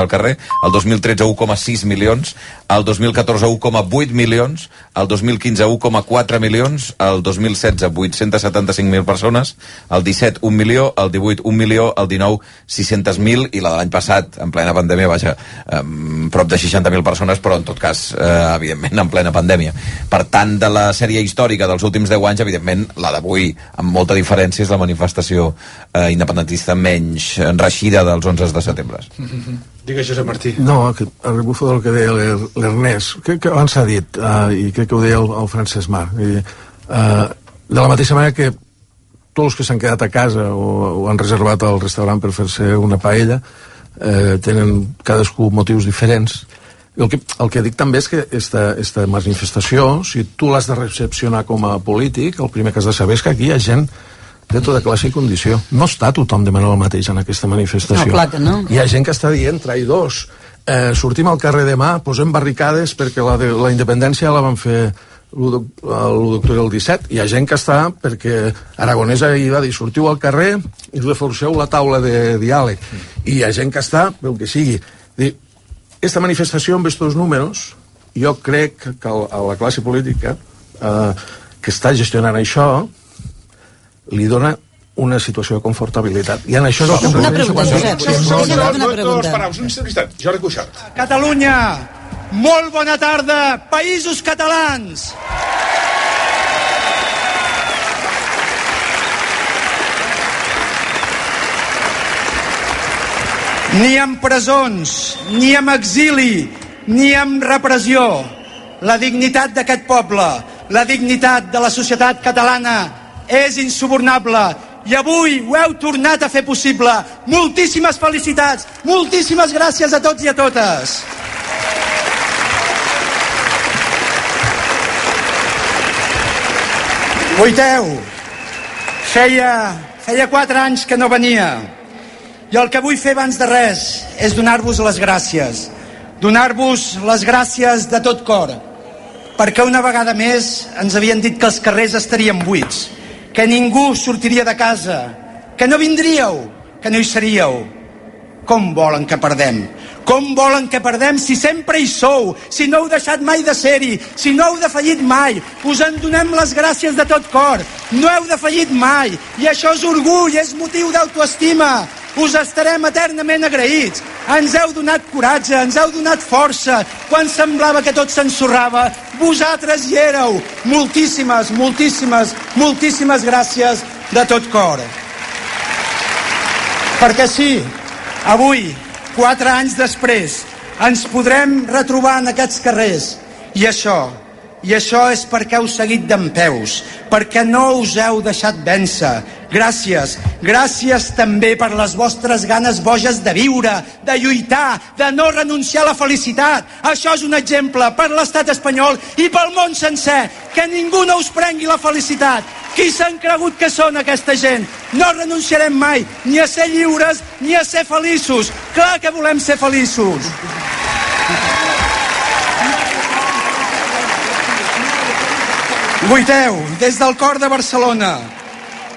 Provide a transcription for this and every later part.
al carrer, el 2013 1,6 milions, el 2014 1,8 milions, el 2015 1,4 milions, el 2016 875.000 persones, el 17 1 milió, el 18 1 milió, el 19 600.000 i la de l'any passat, en plena pandèmia, vaja, eh, prop de 60.000 persones, però en tot cas, eh, evidentment, en plena pandèmia. Per tant, de la sèrie històrica dels últims 10 anys, evidentment, la d'avui, amb molta diferència, és la manifestació eh, independentista menys enreixida dels 11 de setembre. Mm -hmm. Digues, Josep Martí. No, que el rebufo del que deia l'Ernest, que, que abans s'ha dit, uh, i crec que ho deia el, el Francesc Marc, i, uh, de la mateixa manera que tots els que s'han quedat a casa o, o han reservat al restaurant per fer-se una paella eh, tenen cadascú motius diferents. El que, el que dic també és que esta, esta manifestació, si tu l'has de recepcionar com a polític, el primer que has de saber és que aquí hi ha gent de tota classe i condició. No està tothom demanant el mateix en aquesta manifestació. No, clar que no. Hi ha gent que està dient, traïdors, eh, sortim al carrer demà, posem barricades perquè la, de, la independència la van fer l'1 d'octubre del 17. Hi ha gent que està perquè Aragonès ahir va dir sortiu al carrer i reforceu la taula de diàleg. I hi ha gent que està pel que sigui. Dir, esta manifestació amb aquests números jo crec que a la classe política eh, que està gestionant això li dona una situació de confortabilitat. I en això és el que... Una pregunta, Josep. Una pregunta. Un Jordi Cuixart. Catalunya, molt bona tarda, països catalans. Ni amb presons, ni amb exili, ni amb repressió. La dignitat d'aquest poble, la dignitat de la societat catalana és insubornable i avui ho heu tornat a fer possible. Moltíssimes felicitats, moltíssimes gràcies a tots i a totes. Vuiteu, feia, feia quatre anys que no venia i el que vull fer abans de res és donar-vos les gràcies. Donar-vos les gràcies de tot cor. Perquè una vegada més ens havien dit que els carrers estarien buits, que ningú sortiria de casa, que no vindríeu, que no hi seríeu. Com volen que perdem? Com volen que perdem si sempre hi sou, si no heu deixat mai de ser-hi, si no heu defallit mai? Us en donem les gràcies de tot cor. No heu defallit mai, i això és orgull, és motiu d'autoestima us estarem eternament agraïts. Ens heu donat coratge, ens heu donat força. Quan semblava que tot s'ensorrava, vosaltres hi éreu. Moltíssimes, moltíssimes, moltíssimes gràcies de tot cor. Perquè sí, avui, quatre anys després, ens podrem retrobar en aquests carrers. I això, i això és perquè heu seguit d'en peus, perquè no us heu deixat vèncer. Gràcies, gràcies també per les vostres ganes boges de viure, de lluitar, de no renunciar a la felicitat. Això és un exemple per l'estat espanyol i pel món sencer. Que ningú no us prengui la felicitat. Qui s'han cregut que són aquesta gent? No renunciarem mai ni a ser lliures ni a ser feliços. Clar que volem ser feliços. Vuiteu, des del cor de Barcelona,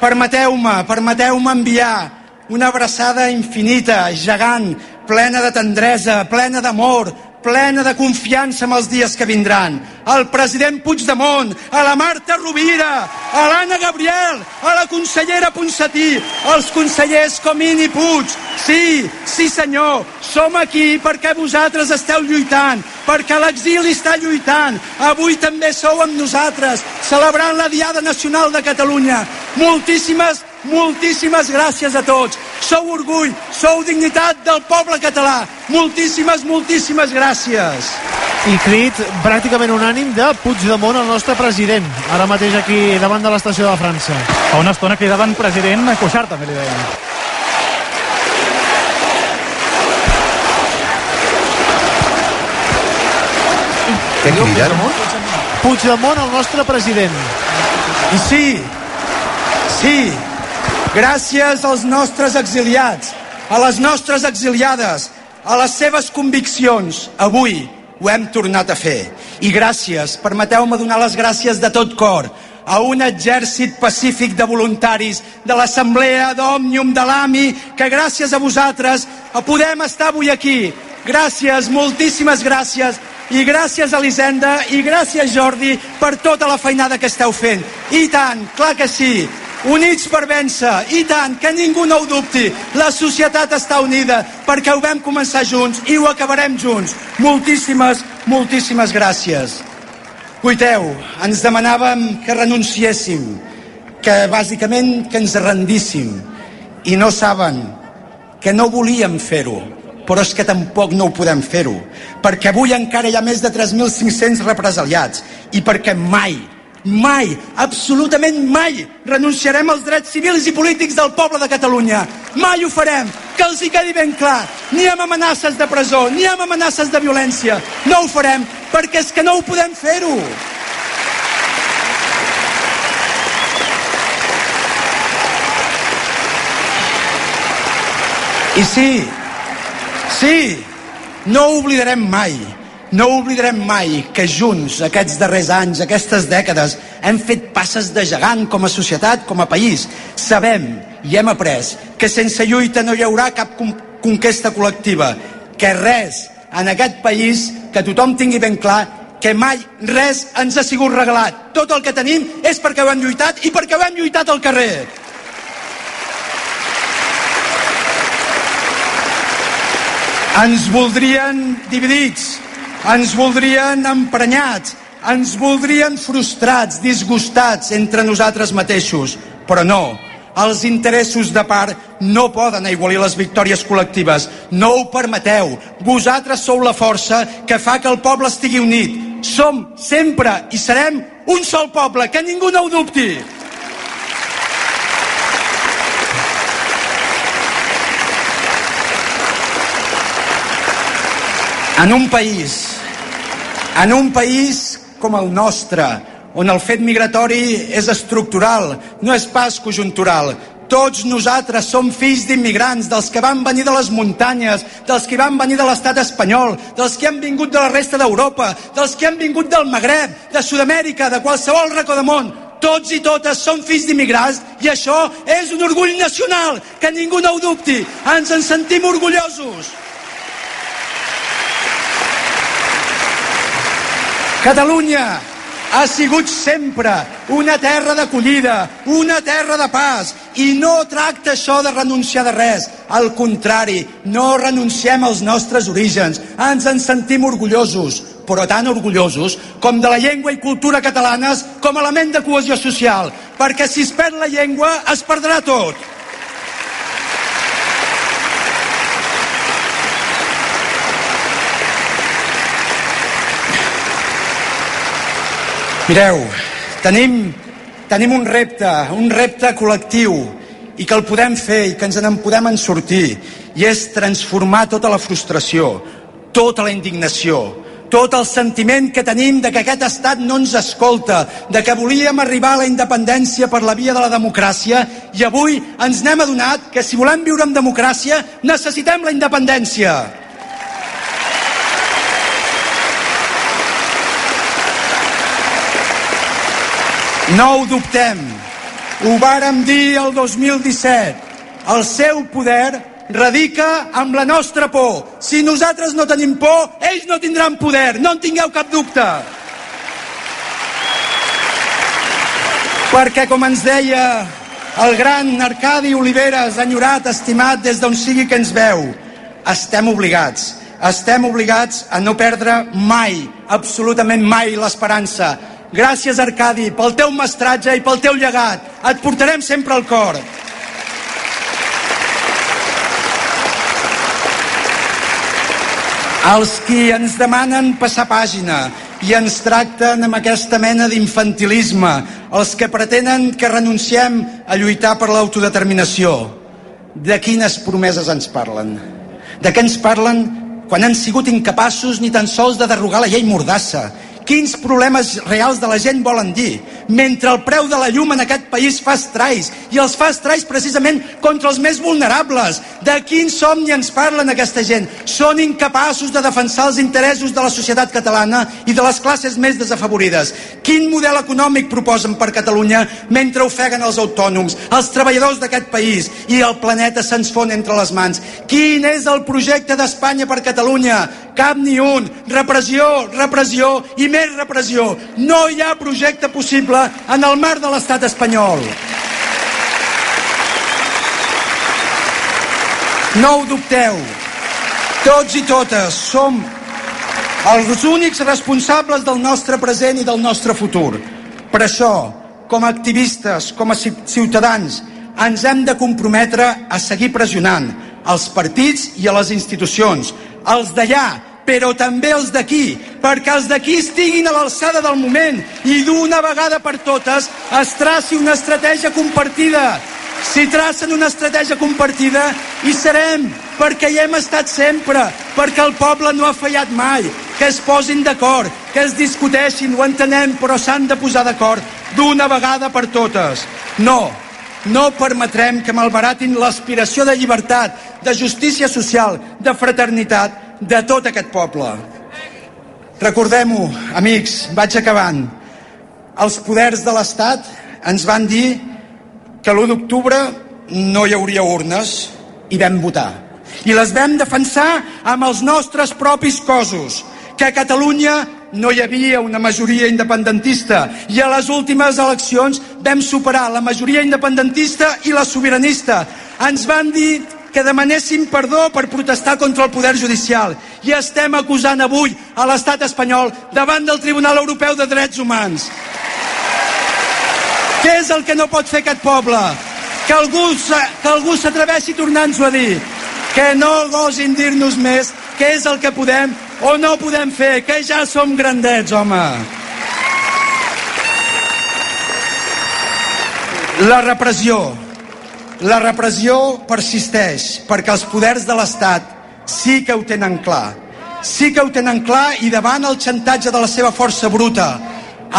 permeteu-me, permeteu-me enviar una abraçada infinita, gegant, plena de tendresa, plena d'amor, plena de confiança amb els dies que vindran. Al president Puigdemont, a la Marta Rovira, a l'Anna Gabriel, a la consellera Ponsatí, als consellers Comín i Puig. Sí, sí senyor, som aquí perquè vosaltres esteu lluitant, perquè l'exili està lluitant. Avui també sou amb nosaltres, celebrant la Diada Nacional de Catalunya. Moltíssimes moltíssimes gràcies a tots. Sou orgull, sou dignitat del poble català. Moltíssimes, moltíssimes gràcies. I crit pràcticament unànim de Puigdemont, el nostre president, ara mateix aquí davant de l'estació de França. Fa una estona cridaven president Cuixart, també li deien. Què criden? Puigdemont, el nostre president. I sí, sí, gràcies als nostres exiliats, a les nostres exiliades, a les seves conviccions, avui ho hem tornat a fer. I gràcies, permeteu-me donar les gràcies de tot cor a un exèrcit pacífic de voluntaris de l'Assemblea d'Òmnium de l'AMI, que gràcies a vosaltres podem estar avui aquí. gràcies, moltíssimes gràcies, i gràcies Elisenda, i gràcies Jordi, per tota la feinada que esteu fent. I tant, clar que sí, units per vèncer, i tant, que ningú no ho dubti, la societat està unida, perquè ho vam començar junts i ho acabarem junts. Moltíssimes, moltíssimes gràcies. Cuiteu, ens demanàvem que renunciéssim, que bàsicament que ens rendíssim, i no saben que no volíem fer-ho, però és que tampoc no ho podem fer-ho, perquè avui encara hi ha més de 3.500 represaliats i perquè mai, mai, absolutament mai renunciarem als drets civils i polítics del poble de Catalunya. Mai ho farem, que els hi quedi ben clar, ni amb amenaces de presó, ni amb amenaces de violència. No ho farem, perquè és que no ho podem fer-ho. I sí, sí, no ho oblidarem mai, no oblidarem mai que junts, aquests darrers anys, aquestes dècades, hem fet passes de gegant com a societat, com a país. Sabem i hem après que sense lluita no hi haurà cap conquesta col·lectiva, que res en aquest país, que tothom tingui ben clar, que mai res ens ha sigut regalat. Tot el que tenim és perquè ho hem lluitat i perquè ho hem lluitat al carrer. Ens voldrien dividits, ens voldrien emprenyats, ens voldrien frustrats, disgustats entre nosaltres mateixos, però no. Els interessos de part no poden aigualir les victòries col·lectives. No ho permeteu. Vosaltres sou la força que fa que el poble estigui unit. Som sempre i serem un sol poble, que ningú no ho dubti. En un país, en un país com el nostre, on el fet migratori és estructural, no és pas conjuntural, tots nosaltres som fills d'immigrants, dels que van venir de les muntanyes, dels que van venir de l'estat espanyol, dels que han vingut de la resta d'Europa, dels que han vingut del Magreb, de Sud-amèrica, de qualsevol racó de món. Tots i totes som fills d'immigrants i això és un orgull nacional, que ningú no ho dubti. Ens en sentim orgullosos. Catalunya ha sigut sempre una terra d'acollida, una terra de pas, i no tracta això de renunciar de res. Al contrari, no renunciem als nostres orígens, ens en sentim orgullosos, però tan orgullosos com de la llengua i cultura catalanes com a element de cohesió social, perquè si es perd la llengua es perdrà tot. Mireu, tenim, tenim un repte, un repte col·lectiu i que el podem fer i que ens en podem en sortir i és transformar tota la frustració, tota la indignació, tot el sentiment que tenim de que aquest estat no ens escolta, de que volíem arribar a la independència per la via de la democràcia i avui ens n'hem adonat que si volem viure en democràcia necessitem la independència. No ho dubtem. Ho vàrem dir el 2017. El seu poder radica amb la nostra por. Si nosaltres no tenim por, ells no tindran poder. No en tingueu cap dubte. Perquè, com ens deia el gran Arcadi Oliveres, enyorat, estimat des d'on sigui que ens veu, estem obligats, estem obligats a no perdre mai, absolutament mai, l'esperança, Gràcies, Arcadi, pel teu mestratge i pel teu llegat. Et portarem sempre al cor. Els qui ens demanen passar pàgina i ens tracten amb aquesta mena d'infantilisme, els que pretenen que renunciem a lluitar per l'autodeterminació, de quines promeses ens parlen? De què ens parlen quan han sigut incapaços ni tan sols de derrogar la llei Mordassa quins problemes reals de la gent volen dir, mentre el preu de la llum en aquest país fa estrais, i els fa estrais precisament contra els més vulnerables. De quin somni ens parlen aquesta gent? Són incapaços de defensar els interessos de la societat catalana i de les classes més desafavorides. Quin model econòmic proposen per Catalunya mentre ofeguen els autònoms, els treballadors d'aquest país i el planeta se'ns fon entre les mans? Quin és el projecte d'Espanya per Catalunya? Cap ni un. Repressió, repressió i més repressió. No hi ha projecte possible en el marc de l'estat espanyol. No ho dubteu. Tots i totes som els únics responsables del nostre present i del nostre futur. Per això, com a activistes, com a ciutadans, ens hem de comprometre a seguir pressionant els partits i a les institucions, els d'allà, però també els d'aquí, perquè els d'aquí estiguin a l'alçada del moment i d'una vegada per totes es traci una estratègia compartida. Si tracen una estratègia compartida, hi serem, perquè hi hem estat sempre, perquè el poble no ha fallat mai, que es posin d'acord, que es discuteixin, ho entenem, però s'han de posar d'acord d'una vegada per totes. No, no permetrem que malbaratin l'aspiració de llibertat, de justícia social, de fraternitat de tot aquest poble. Recordem-ho, amics, vaig acabant. Els poders de l'Estat ens van dir que l'1 d'octubre no hi hauria urnes i vam votar. I les vam defensar amb els nostres propis cossos, que a Catalunya no hi havia una majoria independentista i a les últimes eleccions vam superar la majoria independentista i la sobiranista. Ens van dir que demanéssim perdó per protestar contra el poder judicial i estem acusant avui a l'estat espanyol davant del Tribunal Europeu de Drets Humans. Què és el que no pot fer aquest poble? Que algú, s'atreveixi tornant-ho a dir. Que no gosin dir-nos més què és el que podem o no podem fer, que ja som grandets, home. La repressió. La repressió persisteix perquè els poders de l'Estat sí que ho tenen clar. Sí que ho tenen clar i davant el xantatge de la seva força bruta,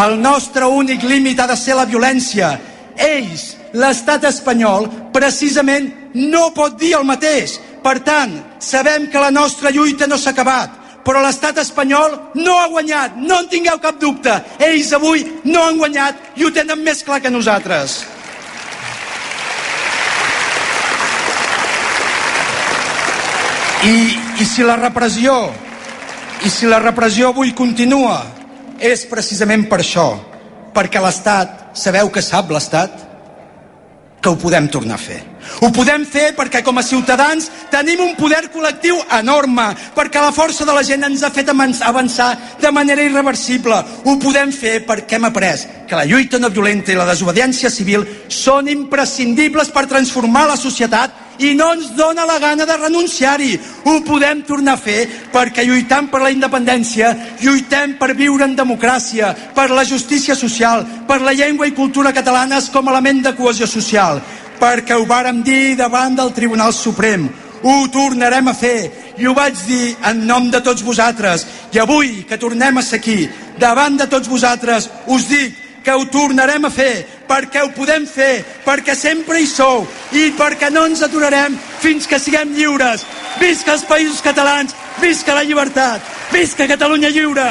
el nostre únic límit ha de ser la violència. Ells, l'estat espanyol, precisament no pot dir el mateix. Per tant, sabem que la nostra lluita no s'ha acabat, però l'estat espanyol no ha guanyat, no en tingueu cap dubte. Ells avui no han guanyat i ho tenen més clar que nosaltres. I, i si la repressió i si la repressió avui continua és precisament per això perquè l'Estat, sabeu que sap l'Estat? que ho podem tornar a fer. Ho podem fer perquè com a ciutadans tenim un poder col·lectiu enorme, perquè la força de la gent ens ha fet avançar de manera irreversible. Ho podem fer perquè hem après que la lluita no violenta i la desobediència civil són imprescindibles per transformar la societat i no ens dona la gana de renunciar-hi. Ho podem tornar a fer perquè lluitant per la independència, lluitem per viure en democràcia, per la justícia social, per la llengua i cultura catalanes com a element de cohesió social, perquè ho vàrem dir davant del Tribunal Suprem. Ho tornarem a fer i ho vaig dir en nom de tots vosaltres. I avui que tornem a ser aquí, davant de tots vosaltres, us dic que ho tornarem a fer, perquè ho podem fer, perquè sempre hi sou i perquè no ens aturarem fins que siguem lliures. Visca els països catalans, visca la llibertat, visca Catalunya lliure!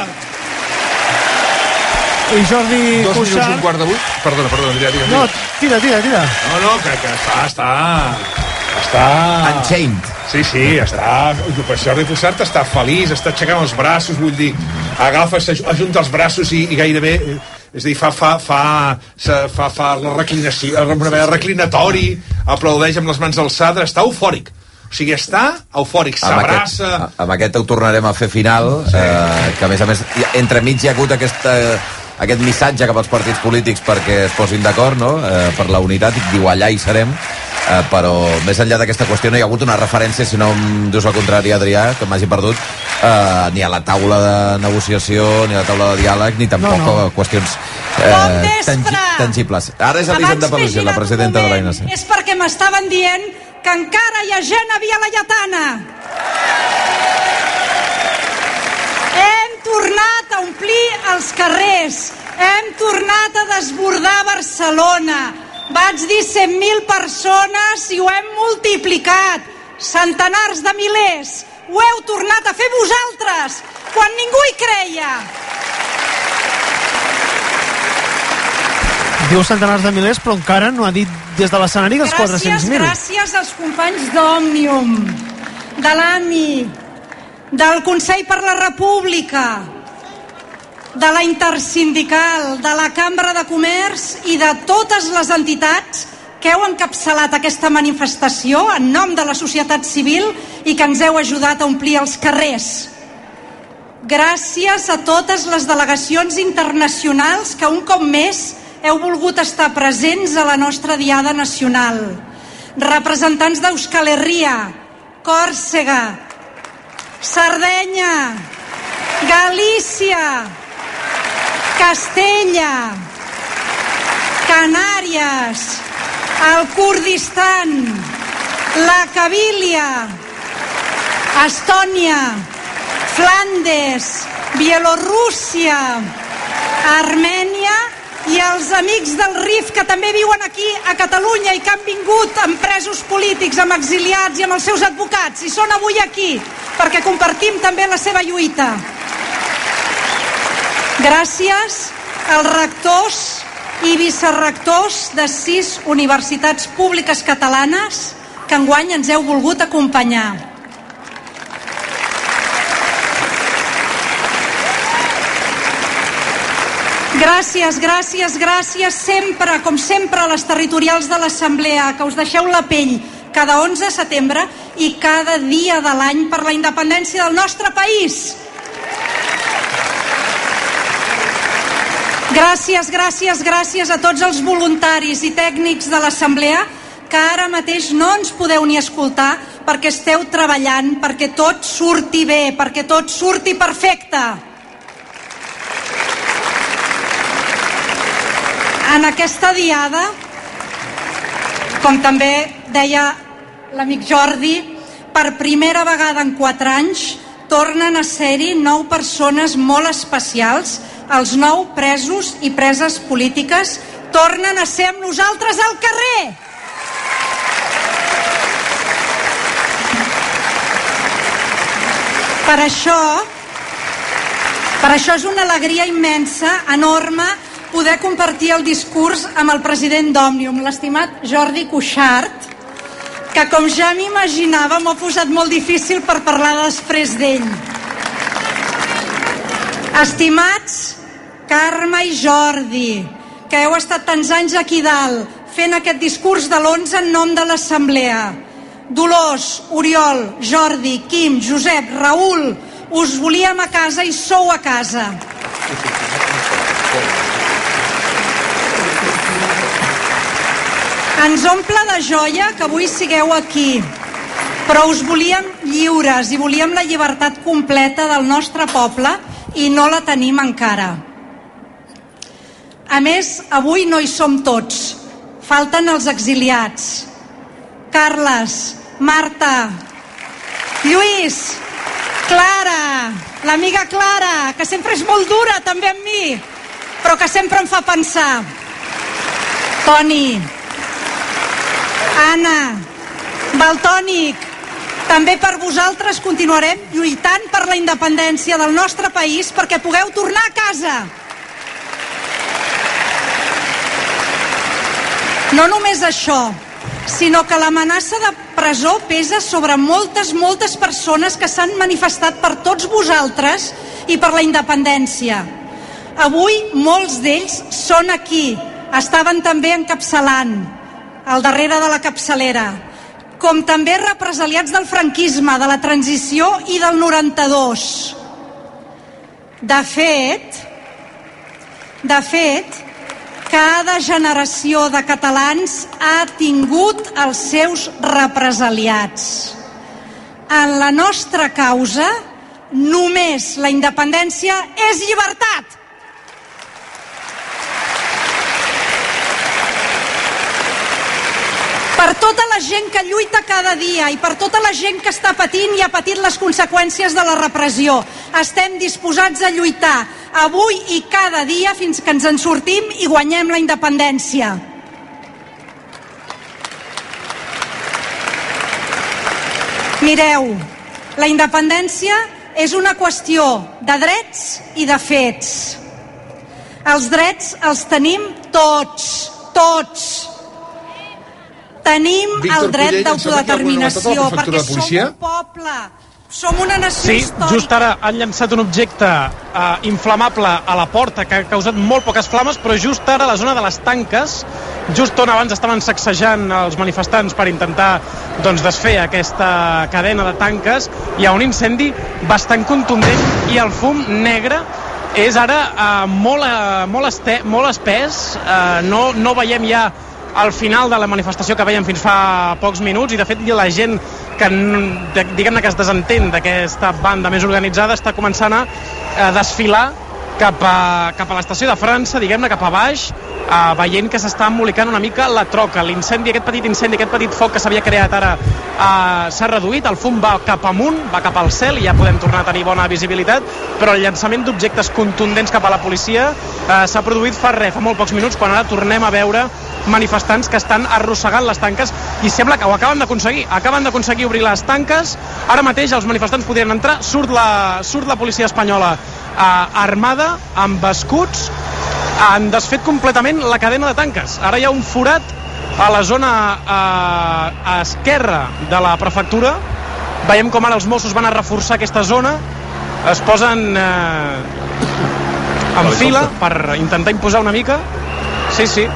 I Jordi Dos minuts, Cuixart... un quart de vuit. Perdona, perdona, Adrià, digue'm. No, tira, tira, tira. no, no que, que està, està... Està... Unchained. Sí, sí, està... Per Jordi Cuixart està feliç, està aixecant els braços, vull dir, agafa, ajunta els braços i, i gairebé... eh, És a dir, fa, fa, fa, fa, fa, fa la reclinació, una manera reclinatori, aplaudeix amb les mans alçades, està eufòric. O sigui, està eufòric, amb aquest, s'abraça... amb aquest ho tornarem a fer final sí. eh, que a més a més entremig hi ha hagut aquesta, aquest missatge cap als partits polítics perquè es posin d'acord no? eh, per la unitat, i diu allà hi serem eh, però més enllà d'aquesta qüestió no hi ha hagut una referència, si no em dius el contrari Adrià, que m'hagi perdut eh, ni a la taula de negociació ni a la taula de diàleg, ni tampoc No, no. a qüestions eh, vespre! tangibles ara és Elisenda Pelusi, la presidenta de l'ANC És perquè m'estaven dient que encara hi ha gent a Via Laietana. Hem tornat a omplir els tornat a desbordar Barcelona. Vaig dir 100.000 persones i ho hem multiplicat. Centenars de milers. Ho heu tornat a fer vosaltres, quan ningú hi creia. Diu centenars de milers, però encara no ha dit des de l'escenari dels Gràcies, 400.000. gràcies als companys d'Òmnium, de l'AMI, del Consell per la República, de la Intersindical, de la Cambra de Comerç i de totes les entitats que heu encapçalat aquesta manifestació en nom de la societat civil i que ens heu ajudat a omplir els carrers. Gràcies a totes les delegacions internacionals que un cop més heu volgut estar presents a la nostra Diada Nacional. Representants d'Euskal Herria, Còrsega, Sardenya, Galícia, Castella, Canàries, el Kurdistan, la Cabília, Estònia, Flandes, Bielorússia, Armènia i els amics del RIF que també viuen aquí a Catalunya i que han vingut amb presos polítics, amb exiliats i amb els seus advocats i són avui aquí perquè compartim també la seva lluita. Gràcies als rectors i vicerrectors de sis universitats públiques catalanes que enguany ens heu volgut acompanyar. Gràcies, gràcies, gràcies sempre, com sempre, a les territorials de l'Assemblea, que us deixeu la pell cada 11 de setembre i cada dia de l'any per la independència del nostre país. Gràcies, gràcies, gràcies a tots els voluntaris i tècnics de l'Assemblea que ara mateix no ens podeu ni escoltar perquè esteu treballant perquè tot surti bé, perquè tot surti perfecte. En aquesta diada, com també deia l'amic Jordi, per primera vegada en quatre anys tornen a ser-hi nou persones molt especials, els nou presos i preses polítiques tornen a ser amb nosaltres al carrer. Per això, per això és una alegria immensa, enorme, poder compartir el discurs amb el president d'Òmnium, l'estimat Jordi Cuixart, que com ja m'imaginava m'ha posat molt difícil per parlar després d'ell. Estimats Carme i Jordi, que heu estat tants anys aquí dalt fent aquest discurs de l'11 en nom de l'Assemblea. Dolors, Oriol, Jordi, Quim, Josep, Raül, us volíem a casa i sou a casa. Ens omple de joia que avui sigueu aquí, però us volíem lliures i volíem la llibertat completa del nostre poble i no la tenim encara. A més, avui no hi som tots. Falten els exiliats. Carles, Marta, Lluís, Clara, l'amiga Clara, que sempre és molt dura també amb mi, però que sempre em fa pensar. Toni, Anna, Baltònic, també per vosaltres continuarem lluitant per la independència del nostre país perquè pugueu tornar a casa. No només això, sinó que l'amenaça de presó pesa sobre moltes, moltes persones que s'han manifestat per tots vosaltres i per la independència. Avui molts d'ells són aquí, estaven també encapçalant, al darrere de la capçalera, com també represaliats del franquisme, de la transició i del 92. De fet, de fet, cada generació de catalans ha tingut els seus represaliats. En la nostra causa, només la independència és llibertat. Per tota la gent que lluita cada dia i per tota la gent que està patint i ha patit les conseqüències de la repressió. Estem disposats a lluitar avui i cada dia fins que ens en sortim i guanyem la independència. Mireu, la independència és una qüestió de drets i de fets. Els drets els tenim tots, tots. Tenim Víctor el dret d'autodeterminació perquè de policia. som un poble, som una nació Sí, històrica. just ara han llançat un objecte eh, inflamable a la porta que ha causat molt poques flames, però just ara a la zona de les tanques, just on abans estaven sacsejant els manifestants per intentar doncs, desfer aquesta cadena de tanques, hi ha un incendi bastant contundent i el fum negre és ara eh, molt, eh, molt, este, molt espès, eh, no, no veiem ja al final de la manifestació que veiem fins fa pocs minuts i de fet la gent que diguem-ne que es desentén d'aquesta banda més organitzada està començant a desfilar cap a, cap a l'estació de França, diguem-ne cap a baix, eh, veient que s'està embolicant una mica la troca. L'incendi, aquest petit incendi, aquest petit foc que s'havia creat ara eh, s'ha reduït, el fum va cap amunt, va cap al cel i ja podem tornar a tenir bona visibilitat, però el llançament d'objectes contundents cap a la policia eh, s'ha produït fa res, fa molt pocs minuts, quan ara tornem a veure manifestants que estan arrossegant les tanques i sembla que ho acaben d'aconseguir. Acaben d'aconseguir obrir les tanques. Ara mateix els manifestants podrien entrar. Surt la, surt la policia espanyola eh, armada, amb escuts. Han desfet completament la cadena de tanques. Ara hi ha un forat a la zona eh, esquerra de la prefectura. Veiem com ara els Mossos van a reforçar aquesta zona. Es posen eh, en fila per intentar imposar una mica. Sí, sí.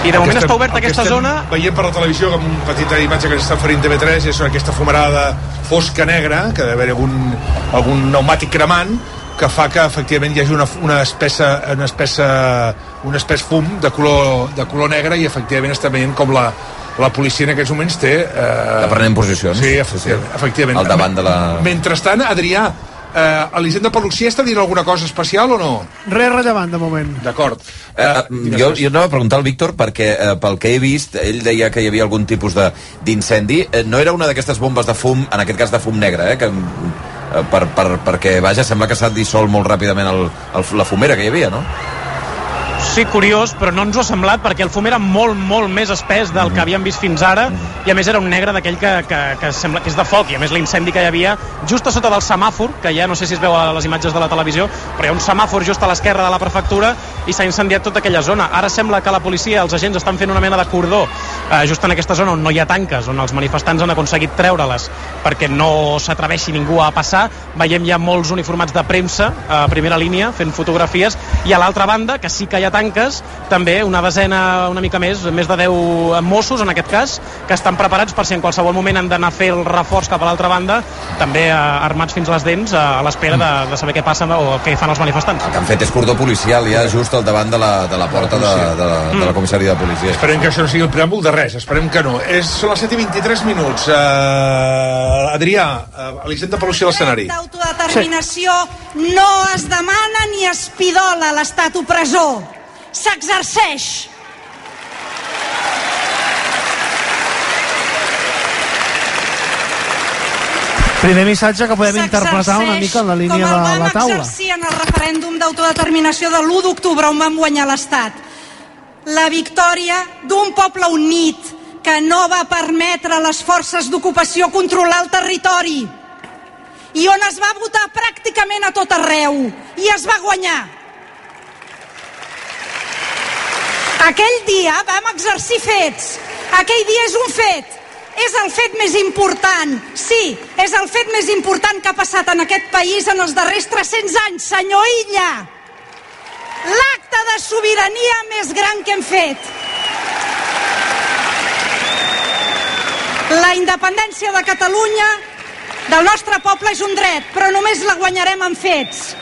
I de moment que està oberta aquesta estem zona. Veient per la televisió amb una petita imatge que està oferint TV3 és aquesta fumarada fosca negra, que deve haver algun, algun pneumàtic cremant, que fa que efectivament hi hagi una, una espessa, una espessa, un espès fum de color, de color negre i efectivament està veient com la, la policia en aquests moments té... Eh... Està prenent posicions. Sí, efectivament. Sí, sí. efectivament. Al davant de la... Mentrestant, Adrià, eh, Elisenda Perluxia està dient alguna cosa especial o no? Res rellevant, de moment. D'acord. Eh, eh, jo, jo anava a preguntar al Víctor perquè eh, pel que he vist, ell deia que hi havia algun tipus de- d'incendi eh, no era una d'aquestes bombes de fum, en aquest cas de fum negre eh, que, eh, per, per, perquè vaja, sembla que s'ha dissolt molt ràpidament el, el, la fumera que hi havia, no? Sí, curiós, però no ens ho ha semblat perquè el fum era molt, molt més espès del que havíem vist fins ara i a més era un negre d'aquell que, que, que sembla que és de foc i a més l'incendi que hi havia just a sota del semàfor, que ja no sé si es veu a les imatges de la televisió, però hi ha un semàfor just a l'esquerra de la prefectura i s'ha incendiat tota aquella zona. Ara sembla que la policia, els agents estan fent una mena de cordó eh, just en aquesta zona on no hi ha tanques, on els manifestants han aconseguit treure-les perquè no s'atreveixi ningú a passar. Veiem ja molts uniformats de premsa a primera línia fent fotografies i a l'altra banda, que sí que hi ha tanques, també una desena, una mica més, més de 10 Mossos en aquest cas, que estan preparats per si en qualsevol moment han d'anar a fer el reforç cap a l'altra banda, també eh, armats fins les dents eh, a l'espera de, de saber què passa o què fan els manifestants. El que han fet és cordó policial ja just al davant de la, de la porta de, de, la, de la comissaria de policia. Esperem que això no sigui el preàmbul de res, esperem que no. És, són les 7 i 23 minuts. Uh, Adrià, uh, Elisenda Pelucí a l'escenari. D'autodeterminació no es demana ni es pidola a l'estat opressor. S'exerceix. Primer missatge que podem interpretar una mica en la línia com el de vam la taula. exercir en el referèndum d'autodeterminació de l'1 d'octubre on vam guanyar l'Estat. La victòria d'un poble unit que no va permetre a les forces d'ocupació controlar el territori i on es va votar pràcticament a tot arreu i es va guanyar. Aquell dia vam exercir fets. Aquell dia és un fet. És el fet més important. Sí, és el fet més important que ha passat en aquest país en els darrers 300 anys, senyor Illa. L'acte de sobirania més gran que hem fet. La independència de Catalunya, del nostre poble, és un dret, però només la guanyarem amb fets.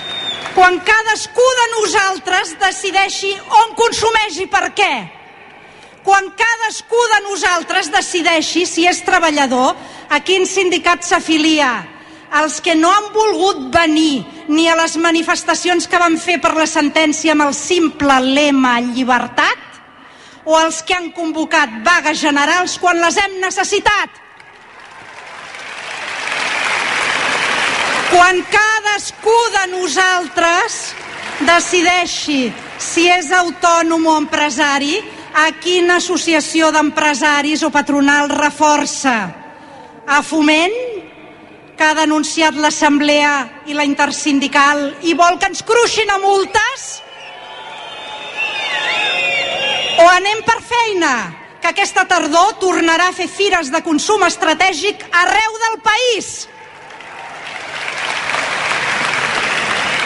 Quan cadascú de nosaltres decideixi on consumeix i per què quan cadascú de nosaltres decideixi si és treballador, a quin sindicat s'afilia. Els que no han volgut venir ni a les manifestacions que van fer per la sentència amb el simple lema llibertat, o els que han convocat vagues generals quan les hem necessitat. Quan cadascú de nosaltres decideixi si és autònom o empresari, a quina associació d'empresaris o patronal reforça? A Foment, que ha denunciat l'Assemblea i la Intersindical i vol que ens cruixin a multes? O anem per feina, que aquesta tardor tornarà a fer fires de consum estratègic arreu del país?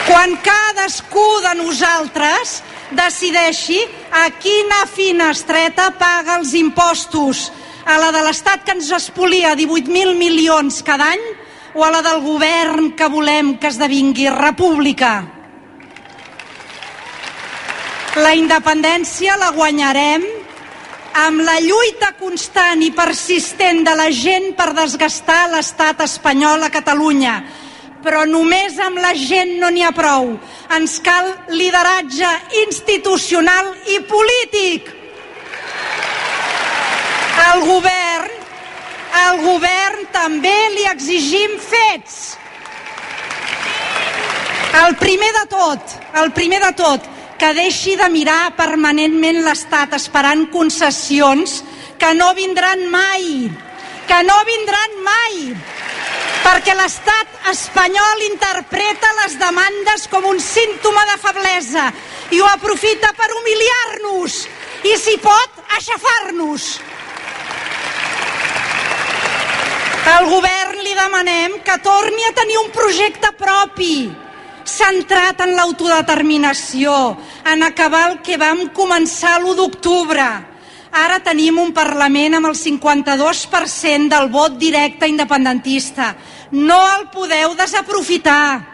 Quan cadascú de nosaltres decideixi a quina finestreta paga els impostos, a la de l'Estat que ens espolia 18.000 milions cada any o a la del govern que volem que esdevingui república. La independència la guanyarem amb la lluita constant i persistent de la gent per desgastar l'estat espanyol a Catalunya, però només amb la gent no n'hi ha prou. Ens cal lideratge institucional i polític. Al govern, al govern també li exigim fets. El primer de tot, el primer de tot, que deixi de mirar permanentment l'Estat esperant concessions que no vindran mai, que no vindran mai perquè l'estat espanyol interpreta les demandes com un símptoma de feblesa i ho aprofita per humiliar-nos i, si pot, aixafar-nos. Al govern li demanem que torni a tenir un projecte propi, centrat en l'autodeterminació, en acabar el que vam començar l'1 d'octubre, Ara tenim un Parlament amb el 52% del vot directe independentista. No el podeu desaprofitar.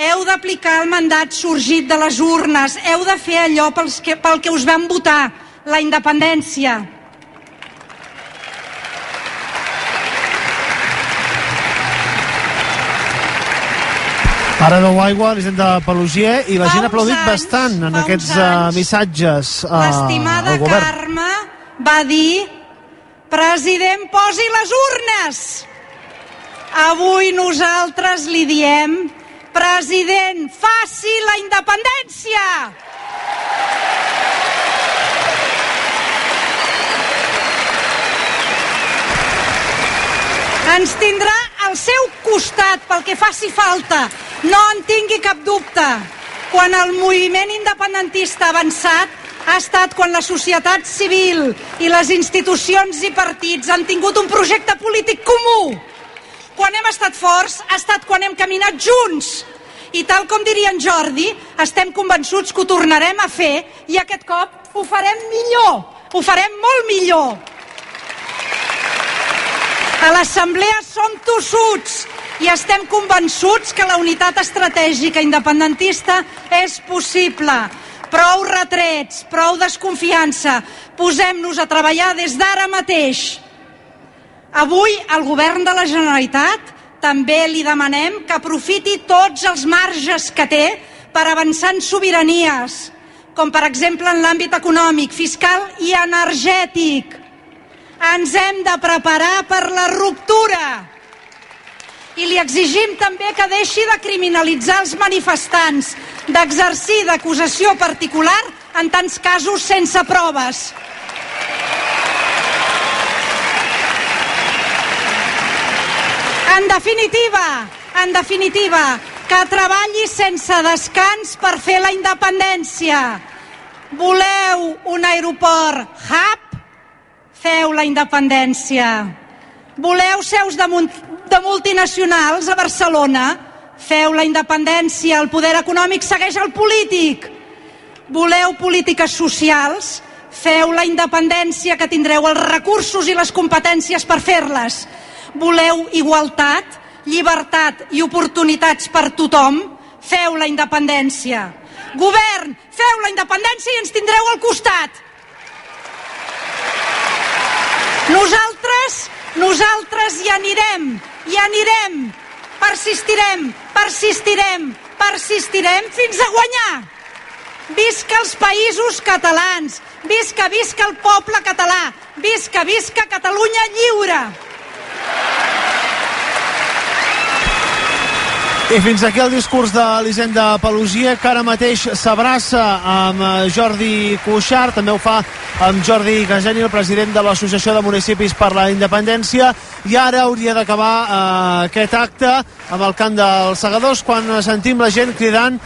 Heu d'aplicar el mandat sorgit de les urnes. Heu de fer allò pels que, pel que us vam votar, la independència. Ara veu aigua, l'Hisenda Pelusier, i la Fa gent ha aplaudit anys, bastant en aquests uh, anys, missatges uh, L'estimada al govern. Carme va dir President, posi les urnes! Avui nosaltres li diem President, faci la independència! Ens tindrà al seu costat pel que faci falta, no en tingui cap dubte. Quan el moviment independentista ha avançat ha estat quan la societat civil i les institucions i partits han tingut un projecte polític comú. Quan hem estat forts ha estat quan hem caminat junts. I tal com diria en Jordi, estem convençuts que ho tornarem a fer i aquest cop ho farem millor, ho farem molt millor. A l'Assemblea som tossuts i estem convençuts que la unitat estratègica independentista és possible. Prou retrets, prou desconfiança. Posem-nos a treballar des d'ara mateix. Avui el govern de la Generalitat també li demanem que aprofiti tots els marges que té per avançar en sobiranies, com per exemple en l'àmbit econòmic, fiscal i energètic. Ens hem de preparar per la ruptura. I li exigim també que deixi de criminalitzar els manifestants, d'exercir d'acusació particular en tants casos sense proves. En definitiva, en definitiva, que treballi sense descans per fer la independència. Voleu un aeroport hub? Feu la independència. Voleu seus de, de multinacionals a Barcelona? Feu la independència. El poder econòmic segueix el polític. Voleu polítiques socials? Feu la independència que tindreu els recursos i les competències per fer-les. Voleu igualtat, llibertat i oportunitats per tothom? Feu la independència. Govern, feu la independència i ens tindreu al costat. Nosaltres, nosaltres hi anirem, hi anirem, persistirem, persistirem, persistirem fins a guanyar. Visca els països catalans! Visca, visca el poble català! Visca, visca Catalunya lliure! I fins aquí el discurs de l'Hisenda Pelusia, que ara mateix s'abraça amb eh, Jordi Cuixart, també ho fa amb Jordi Gageni, el president de l'Associació de Municipis per la Independència, i ara hauria d'acabar eh, aquest acte amb el cant dels segadors quan sentim la gent cridant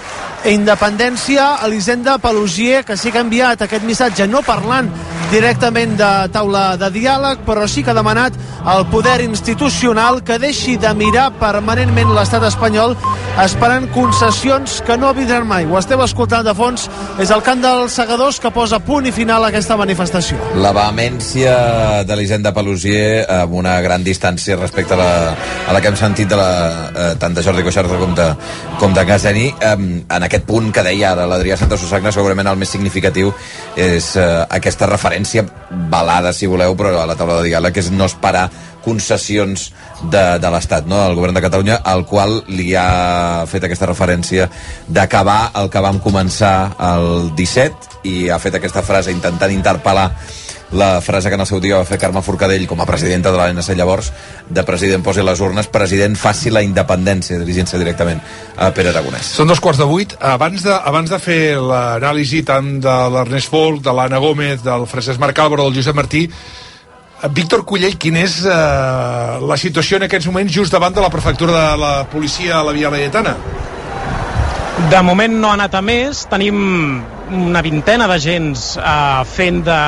independència a l'Hisenda Pelusier, que sí que ha enviat aquest missatge no parlant directament de taula de diàleg, però sí que ha demanat al poder institucional que deixi de mirar permanentment l'estat espanyol esperant concessions que no vindran mai. Ho esteu escoltant de fons, és el cant dels segadors que posa punt i final a aquesta manifestació. La vehemència de l'Hisenda Pelusier amb una gran distància respecte a la, a la que hem sentit de la, eh, tant de Jordi Coixart com de, com de Caseni eh, en aquest punt que deia ara l'Adrià Santa Susagna segurament el més significatiu és eh, aquesta referència balada si voleu però a la taula de diàleg és no esperar concessions de, de l'Estat, no? el govern de Catalunya, al qual li ha fet aquesta referència d'acabar el que vam començar el 17 i ha fet aquesta frase intentant interpel·lar la frase que en el seu dia va fer Carme Forcadell com a presidenta de l'ANC llavors, de president posi les urnes, president faci la independència, dirigint-se directament a Pere Aragonès. Són dos quarts de vuit. Abans de, abans de fer l'anàlisi tant de l'Ernest Folk, de l'Anna Gómez, del Francesc Marc Álvaro, del Josep Martí, Víctor Cullell, quina és eh, la situació en aquests moments just davant de la prefectura de la policia a la Via Laietana? De moment no ha anat a més. Tenim una vintena d'agents eh, fent de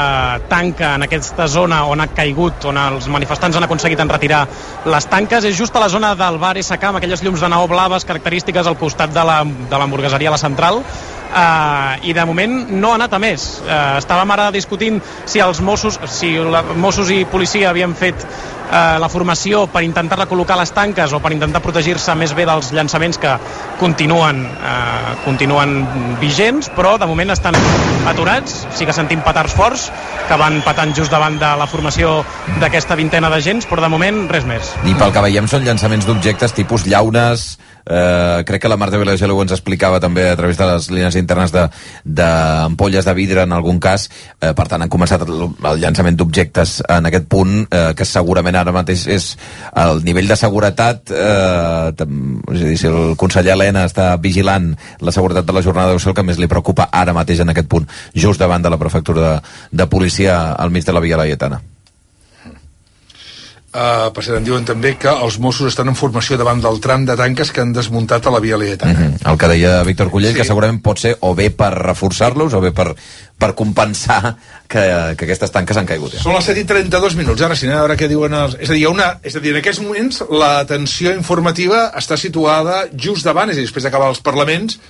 tanca en aquesta zona on ha caigut, on els manifestants han aconseguit enretirar les tanques. És just a la zona del bar SK, amb aquelles llums de neó blaves característiques al costat de l'hamburgueseria la, de La Central, Uh, i de moment no ha anat a més. Uh, estàvem ara discutint si els Mossos, si la, Mossos i policia havien fet uh, la formació per intentar recol·locar les tanques o per intentar protegir-se més bé dels llançaments que continuen, uh, continuen vigents, però de moment estan aturats. Sí que sentim petards forts que van patant just davant de la formació d'aquesta vintena d'agents, però de moment res més. I pel que veiem són llançaments d'objectes tipus llaunes, eh, crec que la Marta Vilagelo ens explicava també a través de les línies internes d'ampolles de, de vidre en algun cas, eh, per tant han començat el, el llançament d'objectes en aquest punt eh, que segurament ara mateix és el nivell de seguretat eh, és a dir, si el conseller Helena està vigilant la seguretat de la jornada deu ser el que més li preocupa ara mateix en aquest punt, just davant de la prefectura de, de policia al mig de la Via Laietana. Uh, per cert, em diuen també que els Mossos estan en formació davant del tram de tanques que han desmuntat a la Via Laietana. Mm -hmm. El que deia Víctor Cullell, sí. que segurament pot ser o bé per reforçar-los o bé per, per compensar que, que aquestes tanques han caigut. Ja. Són les 7 i 32 minuts, ara sí, a veure què diuen els... És a dir, una... és a dir, en aquests moments l'atenció informativa està situada just davant, és a dir, després d'acabar els parlaments,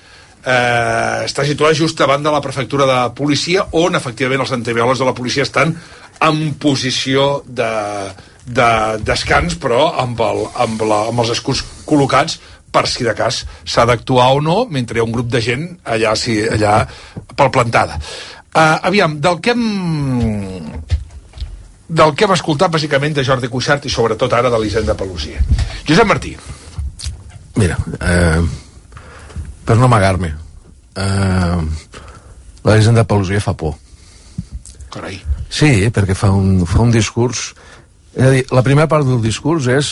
eh, està situada just davant de la prefectura de policia, on efectivament els antivioles de la policia estan en posició de de descans, però amb, el, amb, la, amb els escuts col·locats per si de cas s'ha d'actuar o no mentre hi ha un grup de gent allà, sí, allà pel plantada. Uh, aviam, del que hem del que hem escoltat bàsicament de Jordi Cuixart i sobretot ara de l'Hisenda Pelusia. Josep Martí. Mira, eh, per no amagar-me, eh, la Hisenda Pelusia fa por. Carai. Sí, perquè fa un, fa un discurs és a dir, la primera part del discurs és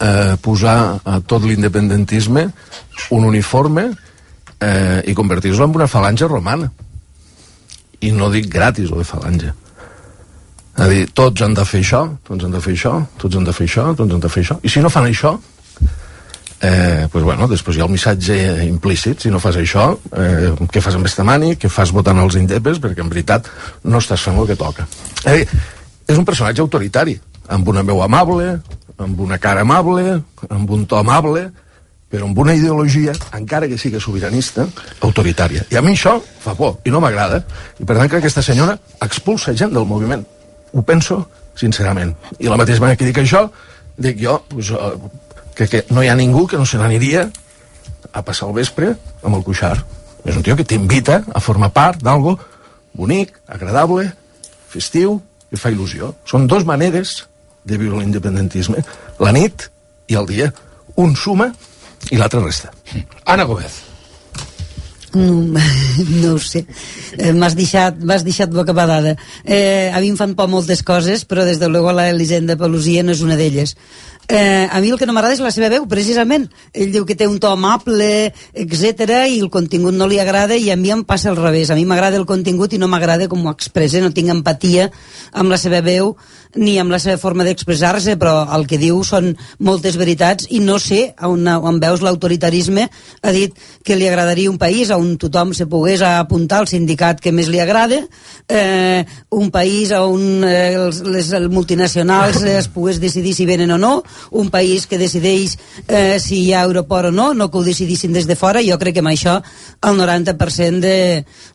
eh, posar a tot l'independentisme un uniforme eh, i convertir-lo en una falange romana. I no dic gratis, o de falange. És a dir, tots han de fer això, tots han de fer això, tots han de fer això, tots han de fer això. I si no fan això, eh, pues bueno, després hi ha el missatge implícit, si no fas això, eh, què fas amb aquesta mani, què fas votant els indepes, perquè en veritat no estàs fent el que toca. Eh, és un personatge autoritari, amb una veu amable, amb una cara amable, amb un to amable, però amb una ideologia, encara que sigui sobiranista, autoritària. I a mi això fa por, i no m'agrada. I per tant que aquesta senyora expulsa gent del moviment. Ho penso sincerament. I la mateixa manera que dic això, dic jo pues, uh, que, que no hi ha ningú que no se n'aniria a passar el vespre amb el cuixar. És un tio que t'invita a formar part d'algo bonic, agradable, festiu, que fa il·lusió. Són dues maneres de viure l'independentisme. La nit i el dia. Un suma i l'altre resta. Anna Gómez. No, no ho sé. Eh, M'has deixat, m'has deixat bocabadada. Eh, a mi em fan por moltes coses, però des de luego la Elisenda Pelusia no és una d'elles. Eh, a mi el que no m'agrada és la seva veu, precisament. Ell diu que té un to amable, etc i el contingut no li agrada i a mi em passa al revés. A mi m'agrada el contingut i no m'agrada com ho expressa, no tinc empatia amb la seva veu ni amb la seva forma d'expressar-se, però el que diu són moltes veritats i no sé on, on veus l'autoritarisme ha dit que li agradaria un país on tothom se pogués apuntar al sindicat que més li agrada, eh, un país on eh, els, les multinacionals es pogués decidir si venen o no, un país que decideix eh, si hi ha aeroport o no, no que ho decidissin des de fora, jo crec que amb això el 90% de,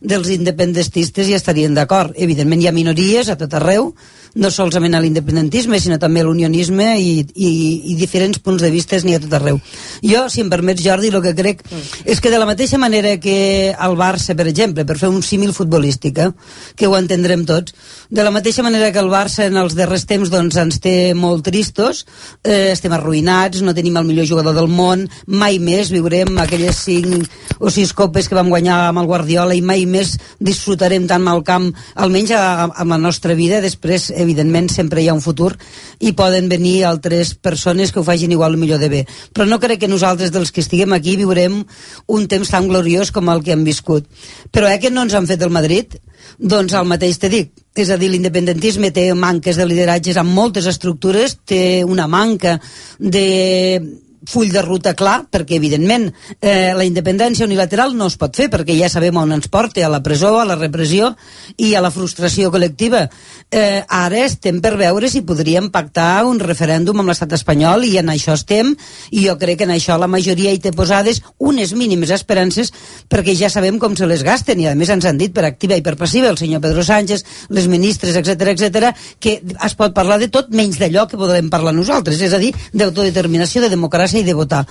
dels independentistes hi estarien d'acord. Evidentment hi ha minories a tot arreu, no solament a l'independentisme, sinó també a l'unionisme i, i, i diferents punts de vista n'hi ha tot arreu. Jo, si em permets, Jordi, el que crec mm. és que de la mateixa manera que el Barça, per exemple, per fer un símil futbolístic, eh, que ho entendrem tots, de la mateixa manera que el Barça en els darrers temps doncs, ens té molt tristos, eh, estem arruïnats, no tenim el millor jugador del món, mai més viurem aquelles cinc o sis copes que vam guanyar amb el Guardiola i mai més disfrutarem tant al camp, almenys a, a, a la nostra vida, després evidentment sempre hi ha un futur i poden venir altres persones que ho facin igual o millor de bé. Però no crec que nosaltres dels que estiguem aquí viurem un temps tan gloriós com el que hem viscut. Però eh que no ens han fet el Madrid? Doncs el mateix te dic és a dir, l'independentisme té manques de lideratges amb moltes estructures, té una manca de full de ruta clar, perquè evidentment eh, la independència unilateral no es pot fer perquè ja sabem on ens porta, a la presó, a la repressió i a la frustració col·lectiva. Eh, ara estem per veure si podríem pactar un referèndum amb l'estat espanyol i en això estem i jo crec que en això la majoria hi té posades unes mínimes esperances perquè ja sabem com se les gasten i a més ens han dit per activa i per passiva el senyor Pedro Sánchez, les ministres, etc etc que es pot parlar de tot menys d'allò que podem parlar nosaltres, és a dir, d'autodeterminació, de democràcia i de votar.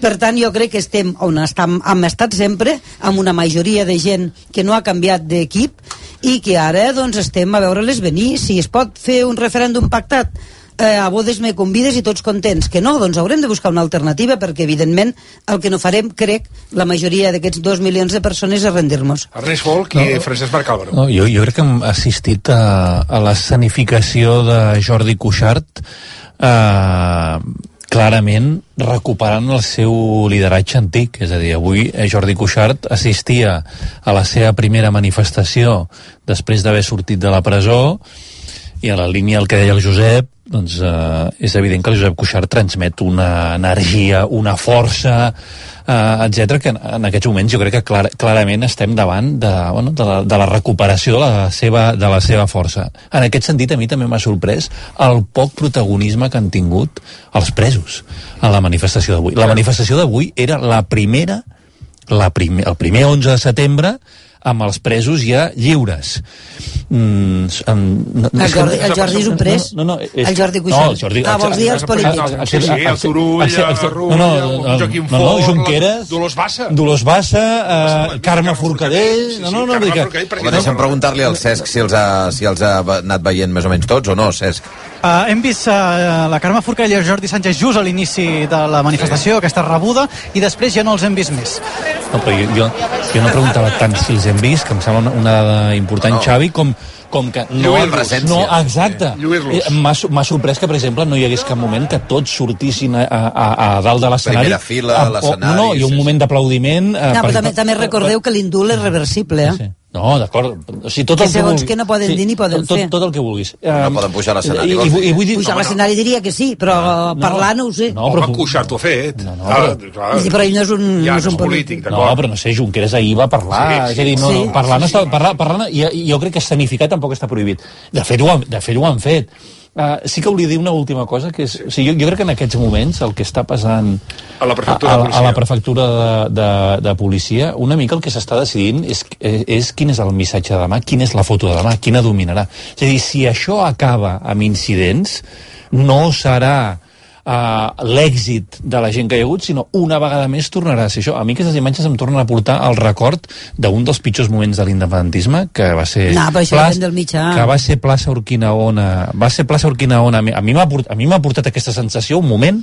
Per tant, jo crec que estem on estem, hem estat sempre, amb una majoria de gent que no ha canviat d'equip i que ara doncs, estem a veure-les venir. Si es pot fer un referèndum pactat, eh, a bodes me convides i tots contents. Que no, doncs haurem de buscar una alternativa perquè, evidentment, el que no farem, crec, la majoria d'aquests dos milions de persones és rendir-nos. Ernest Folk i no, Francesc Marc Álvaro. No, jo, jo crec que hem assistit a, a l'escenificació de Jordi Cuixart eh, clarament recuperant el seu lideratge antic, és a dir, avui eh, Jordi Cuixart assistia a la seva primera manifestació després d'haver sortit de la presó i a la línia del que deia el Josep doncs eh, és evident que el Josep Cuixart transmet una energia, una força eh, etc que en, en aquests moments jo crec que clar, clarament estem davant de, bueno, de, la, de la recuperació de la, seva, de la seva força. En aquest sentit, a mi també m'ha sorprès el poc protagonisme que han tingut els presos a la manifestació d'avui. La manifestació d'avui era la primera, la primer, el primer 11 de setembre amb els presos ja lliures. Mm, en, no, el, Jordi, el Jordi és un pres? No, no, no, és, el Jordi Cuixart. No, el Jordi, ah, vols dir els polítics? Sí, sí, el Turull, el Rull, no, Joaquim no, no, Junqueras, Dolors Bassa. Dolors Bassa, uh, Carme Forcadell... No, no, no, no, Home, deixa'm preguntar-li al Cesc si els, ha, si els ha anat veient més o menys tots o no, Cesc. Uh, hem vist uh, la Carme Forcadell i el Jordi Sánchez just a l'inici de la manifestació, sí. aquesta rebuda, i després ja no els hem vist més. No, però jo, jo, jo no preguntava tant si els hem vist, que em sembla una, una dada important, no. Xavi, com com que no, no exacte. Eh, m'ha sorprès que per exemple no hi hagués cap moment que tots sortissin a, a, a dalt de l'escenari. primera fila a l'escenari no, no, i un moment d'aplaudiment eh, no, però també, també recordeu que l'indult és reversible eh? sí, sí. No, d'acord. O sigui, tot que el segons que, vulguis. que no poden sí, dir ni poden tot, fer. Tot el que vulguis. No um, poden pujar a l'escenari. I, i, i vull dir... Pujar a l'escenari diria que sí, però no, parlar no ho sé. No, però... Home, Cuixart ho ha fet. No, no, però... Ah, clar, sí, però ell no és un, ja, no és un polític. No, però no sé, Junqueras ahir va parlar. Sí, sí, és a dir, no, sí, no, parlar, sí, no està, parlar, parlar, i, jo crec que escenificar tampoc està prohibit. De fet, ho han, de fet, ho han fet Uh, sí que volia dir una última cosa, que és, o sigui, jo, jo crec que en aquests moments el que està passant a la prefectura, a, a, a la prefectura de, de, de policia, una mica el que s'està decidint és, és, és quin és el missatge de demà, quina és la foto de demà, quina dominarà. És a dir, si això acaba amb incidents, no serà uh, l'èxit de la gent que hi ha hagut, sinó una vegada més tornarà a ser això. A mi aquestes imatges em tornen a portar el record d'un dels pitjors moments de l'independentisme, que va ser... No, però això depèn del mitjà. Que va ser plaça Urquinaona. Va ser plaça Urquinaona. A mi- m'ha port- a mi m'ha portat aquesta sensació, un moment,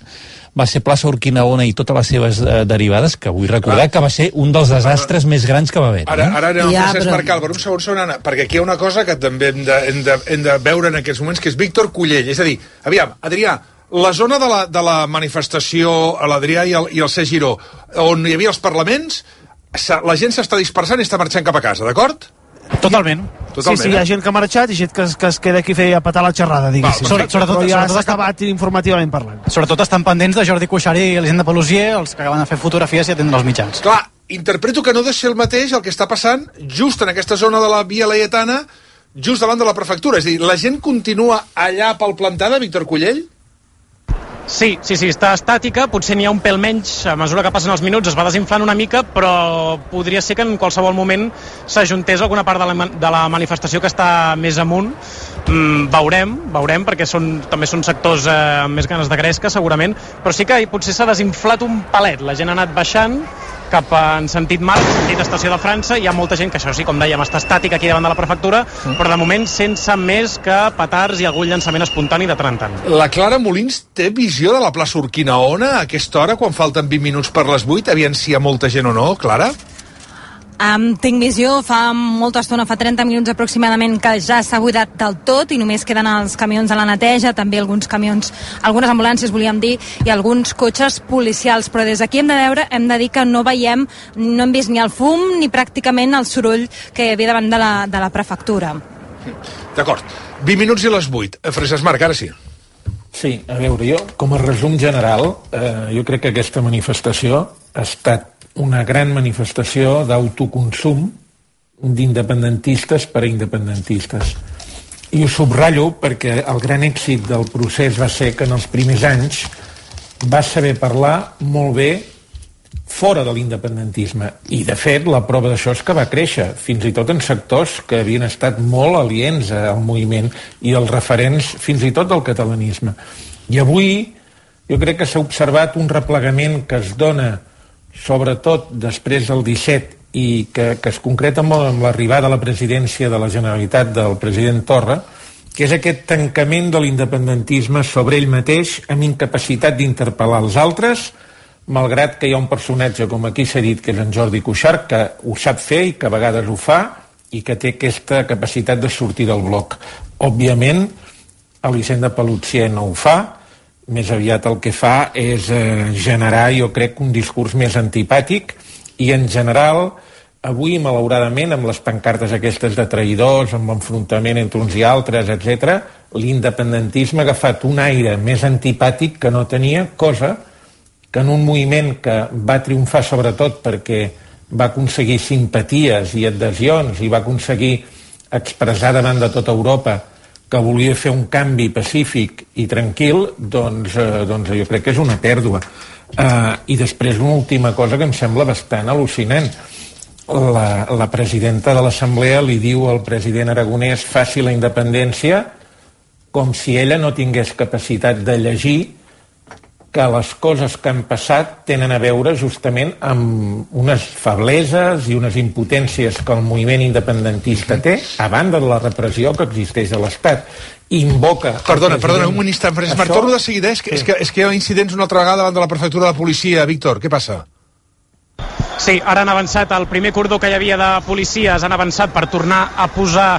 va ser plaça Urquinaona i totes les seves eh, derivades, que vull recordar que va ser un dels desastres més grans que va haver. Ara, ara anem Ja, ja, Francesc però- Marcal, per un segon, segon, Anna, perquè aquí hi ha una cosa que també hem de, hem, de, hem de veure en aquests moments, que és Víctor Cullell. És a dir, aviam, Adrià, la zona de la, de la manifestació a l'Adrià i, el, i el C. Giró, on hi havia els parlaments, la gent s'està dispersant i està marxant cap a casa, d'acord? Totalment. Totalment, sí, sí, hi ha eh? gent que ha marxat i gent que, es- que es queda aquí a fer a petar la xerrada, diguéssim. Val, perfecte. sobretot, Però ja sobretot s'ha acabat informativament parlant. Sobretot estan pendents de Jordi Cuixart i Elisenda Pelusier, els que acaben de fer fotografies i atendre els mitjans. Clar, interpreto que no deu ser el mateix el que està passant just en aquesta zona de la Via Laietana, just davant de la prefectura. És a dir, la gent continua allà pel plantada, Víctor Cullell? Sí, sí, sí, està estàtica, potser n'hi ha un pèl menys a mesura que passen els minuts, es va desinflant una mica, però podria ser que en qualsevol moment s'ajuntés alguna part de la, de la manifestació que està més amunt. Mm, veurem, veurem, perquè són, també són sectors eh, amb més ganes de gresca, segurament, però sí que potser s'ha desinflat un palet, la gent ha anat baixant cap en sentit mar, en sentit estació de França, hi ha molta gent que això sí, com dèiem, està estàtica aquí davant de la prefectura, però de moment sense més que petards i algun llançament espontani de tant en tant. La Clara Molins té visió de la plaça Urquinaona a aquesta hora, quan falten 20 minuts per les 8? Aviam si hi ha molta gent o no, Clara? Um, tinc visió, fa molta estona, fa 30 minuts aproximadament, que ja s'ha buidat del tot i només queden els camions a la neteja, també alguns camions, algunes ambulàncies, volíem dir, i alguns cotxes policials. Però des d'aquí hem de veure, hem de dir que no veiem, no hem vist ni el fum ni pràcticament el soroll que hi havia davant de la, de la prefectura. D'acord. 20 minuts i les 8. Eh, Francesc Marc, ara sí. Sí, a veure, jo, com a resum general, eh, jo crec que aquesta manifestació ha estat una gran manifestació d'autoconsum d'independentistes per a independentistes. I ho subratllo perquè el gran èxit del procés va ser que en els primers anys va saber parlar molt bé fora de l'independentisme. I, de fet, la prova d'això és que va créixer, fins i tot en sectors que havien estat molt aliens al moviment i els referents fins i tot del catalanisme. I avui jo crec que s'ha observat un replegament que es dona sobretot després del 17 i que, que es concreta molt amb l'arribada a la presidència de la Generalitat del president Torra, que és aquest tancament de l'independentisme sobre ell mateix amb incapacitat d'interpel·lar els altres, malgrat que hi ha un personatge, com aquí s'ha dit, que és en Jordi Cuixart, que ho sap fer i que a vegades ho fa i que té aquesta capacitat de sortir del bloc. Òbviament, Elisenda Pelutsier no ho fa, més aviat el que fa és eh, generar, jo crec, un discurs més antipàtic i en general avui, malauradament, amb les pancartes aquestes de traïdors, amb l'enfrontament entre uns i altres, etc, l'independentisme ha agafat un aire més antipàtic que no tenia, cosa que en un moviment que va triomfar sobretot perquè va aconseguir simpaties i adhesions i va aconseguir expressar davant de tota Europa que volia fer un canvi pacífic i tranquil, doncs, eh, doncs jo crec que és una pèrdua. Eh, I després una última cosa que em sembla bastant al·lucinant. La, la presidenta de l'Assemblea li diu al president aragonès faci la independència com si ella no tingués capacitat de llegir que les coses que han passat tenen a veure justament amb unes febleses i unes impotències que el moviment independentista té a banda de la repressió que existeix a l'Estat. Invoca... Perdona, perdona, un instant, Francesc Marc, Això- torno de seguida, és que, és, que, és que hi ha incidents una altra vegada davant de la prefectura de policia. Víctor, què passa? Sí, ara han avançat el primer cordó que hi havia de policies, han avançat per tornar a posar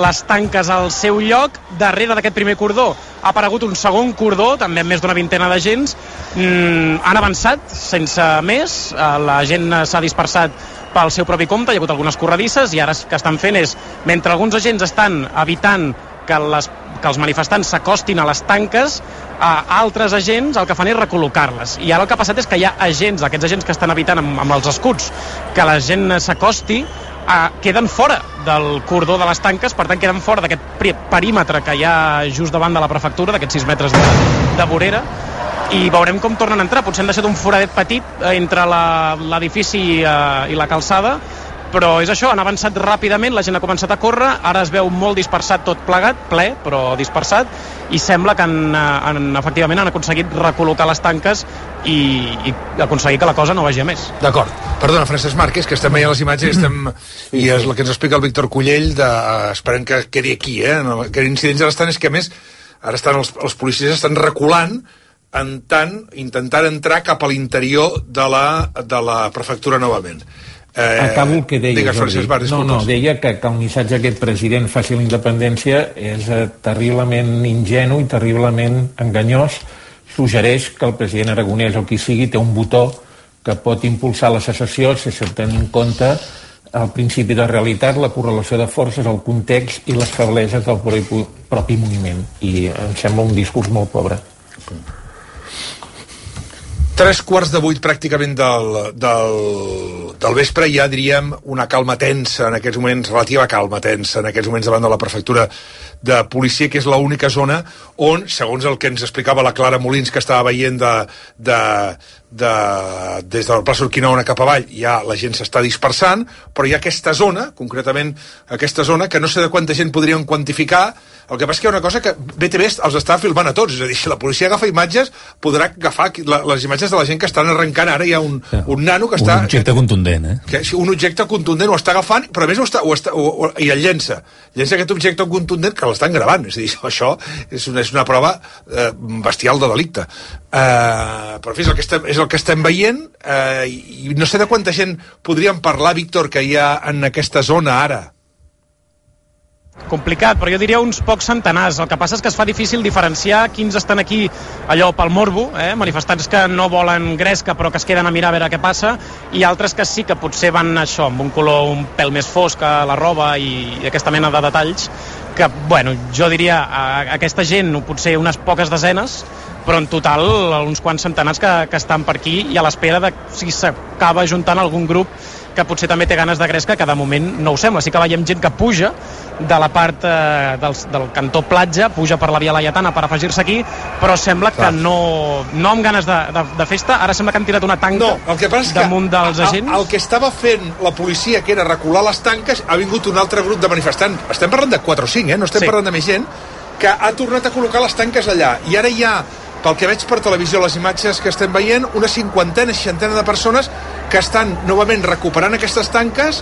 les tanques al seu lloc. Darrere d'aquest primer cordó ha aparegut un segon cordó, també amb més d'una vintena d'agents. Mm, han avançat sense més, eh, la gent eh, s'ha dispersat pel seu propi compte, hi ha hagut algunes corredisses i ara el que estan fent és, mentre alguns agents estan evitant que, les, que els manifestants s'acostin a les tanques, a altres agents el que fan és recol·locar-les. I ara el que ha passat és que hi ha agents, aquests agents que estan evitant amb, amb els escuts, que la gent s'acosti, eh, queden fora del cordó de les tanques, per tant queden fora d'aquest perímetre que hi ha just davant de la prefectura, d'aquests 6 metres de, de vorera, i veurem com tornen a entrar. Potser han deixat un foradet petit eh, entre l'edifici eh, i la calçada, però és això, han avançat ràpidament, la gent ha començat a córrer, ara es veu molt dispersat tot plegat, ple, però dispersat, i sembla que han, han, efectivament han aconseguit recol·locar les tanques i, i aconseguir que la cosa no vagi a més. D'acord. Perdona, Francesc Márquez, que estem veient les imatges estem, i és el que ens explica el Víctor Cullell, de, esperem que quedi aquí, eh? Que incidents ara estan, és que a més, ara estan els, els policies estan reculant en tant intentar entrar cap a l'interior de, la, de la prefectura novament. Eh, Acabo el que deia, digues, Jordi. Bar, no, no, deia que, que el missatge que aquest president faci la independència és eh, terriblement ingenu i terriblement enganyós. Suggereix que el president aragonès o qui sigui té un botó que pot impulsar la secessió sense tenir en compte el principi de realitat, la correlació de forces, el context i les febleses del propi, propi moviment. I em sembla un discurs molt pobre. Tres quarts de vuit pràcticament del, del, del vespre ja diríem una calma tensa en aquests moments, relativa calma tensa en aquests moments davant de la prefectura de policia, que és l'única zona on, segons el que ens explicava la Clara Molins, que estava veient de, de, de, des de la plaça Urquinaona cap avall, ja la gent s'està dispersant, però hi ha aquesta zona, concretament aquesta zona, que no sé de quanta gent podríem quantificar, el que passa que hi ha una cosa que BTV els està filmant a tots, és a dir, si la policia agafa imatges, podrà agafar la, les imatges de la gent que estan arrencant ara, hi ha un, ja. un nano que un està... Un objecte contundent, eh? Que, un objecte contundent ho està agafant, però a més ho està, ho està, ho, ho, i el llença. Llença aquest objecte contundent que l'estan gravant, és a dir, això és una, és una prova eh, bestial de delicte. Eh, però en fi, és el que estem, és el que estem veient, eh, i no sé de quanta gent podríem parlar, Víctor, que hi ha en aquesta zona ara complicat, però jo diria uns pocs centenars. El que passa és que es fa difícil diferenciar quins estan aquí allò pel morbo, eh? manifestants que no volen gresca però que es queden a mirar a veure què passa, i altres que sí que potser van això, amb un color un pèl més fosc a la roba i, aquesta mena de detalls, que, bueno, jo diria a, a aquesta gent potser unes poques desenes, però en total uns quants centenars que, que estan per aquí i a l'espera de si s'acaba juntant algun grup que potser també té ganes de gresca, que de moment no ho sembla. Sí que veiem gent que puja de la part eh, del, del cantó platja, puja per la via Laietana per afegir-se aquí, però sembla Clar. que no, no amb ganes de, de, de festa, ara sembla que han tirat una tanca no, el que passa damunt que dels agents. El, el que estava fent la policia, que era recular les tanques, ha vingut un altre grup de manifestants. Estem parlant de 4 o 5, eh? no estem sí. parlant de més gent, que ha tornat a col·locar les tanques allà. I ara hi ha pel que veig per televisió, les imatges que estem veient, una cinquantena, seixantena de persones que estan novament recuperant aquestes tanques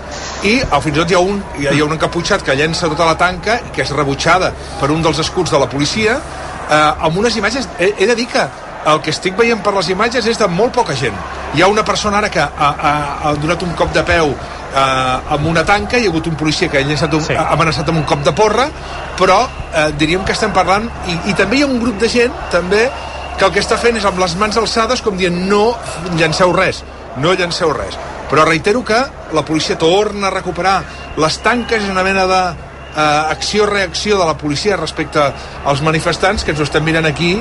i oh, fins i tot hi ha, un, hi ha un encaputxat que llença tota la tanca que és rebutjada per un dels escuts de la policia eh, amb unes imatges, he, he de dir que el que estic veient per les imatges és de molt poca gent. Hi ha una persona ara que ha, ha, ha donat un cop de peu eh, amb una tanca, hi ha hagut un policia que ha, llençat un, sí. ha amenaçat amb un cop de porra, però eh, diríem que estem parlant, i, i també hi ha un grup de gent, també, que el que està fent és amb les mans alçades com dient no llanceu res, no llanceu res. Però reitero que la policia torna a recuperar les tanques, és una mena de eh, acció-reacció de la policia respecte als manifestants que ens ho estem mirant aquí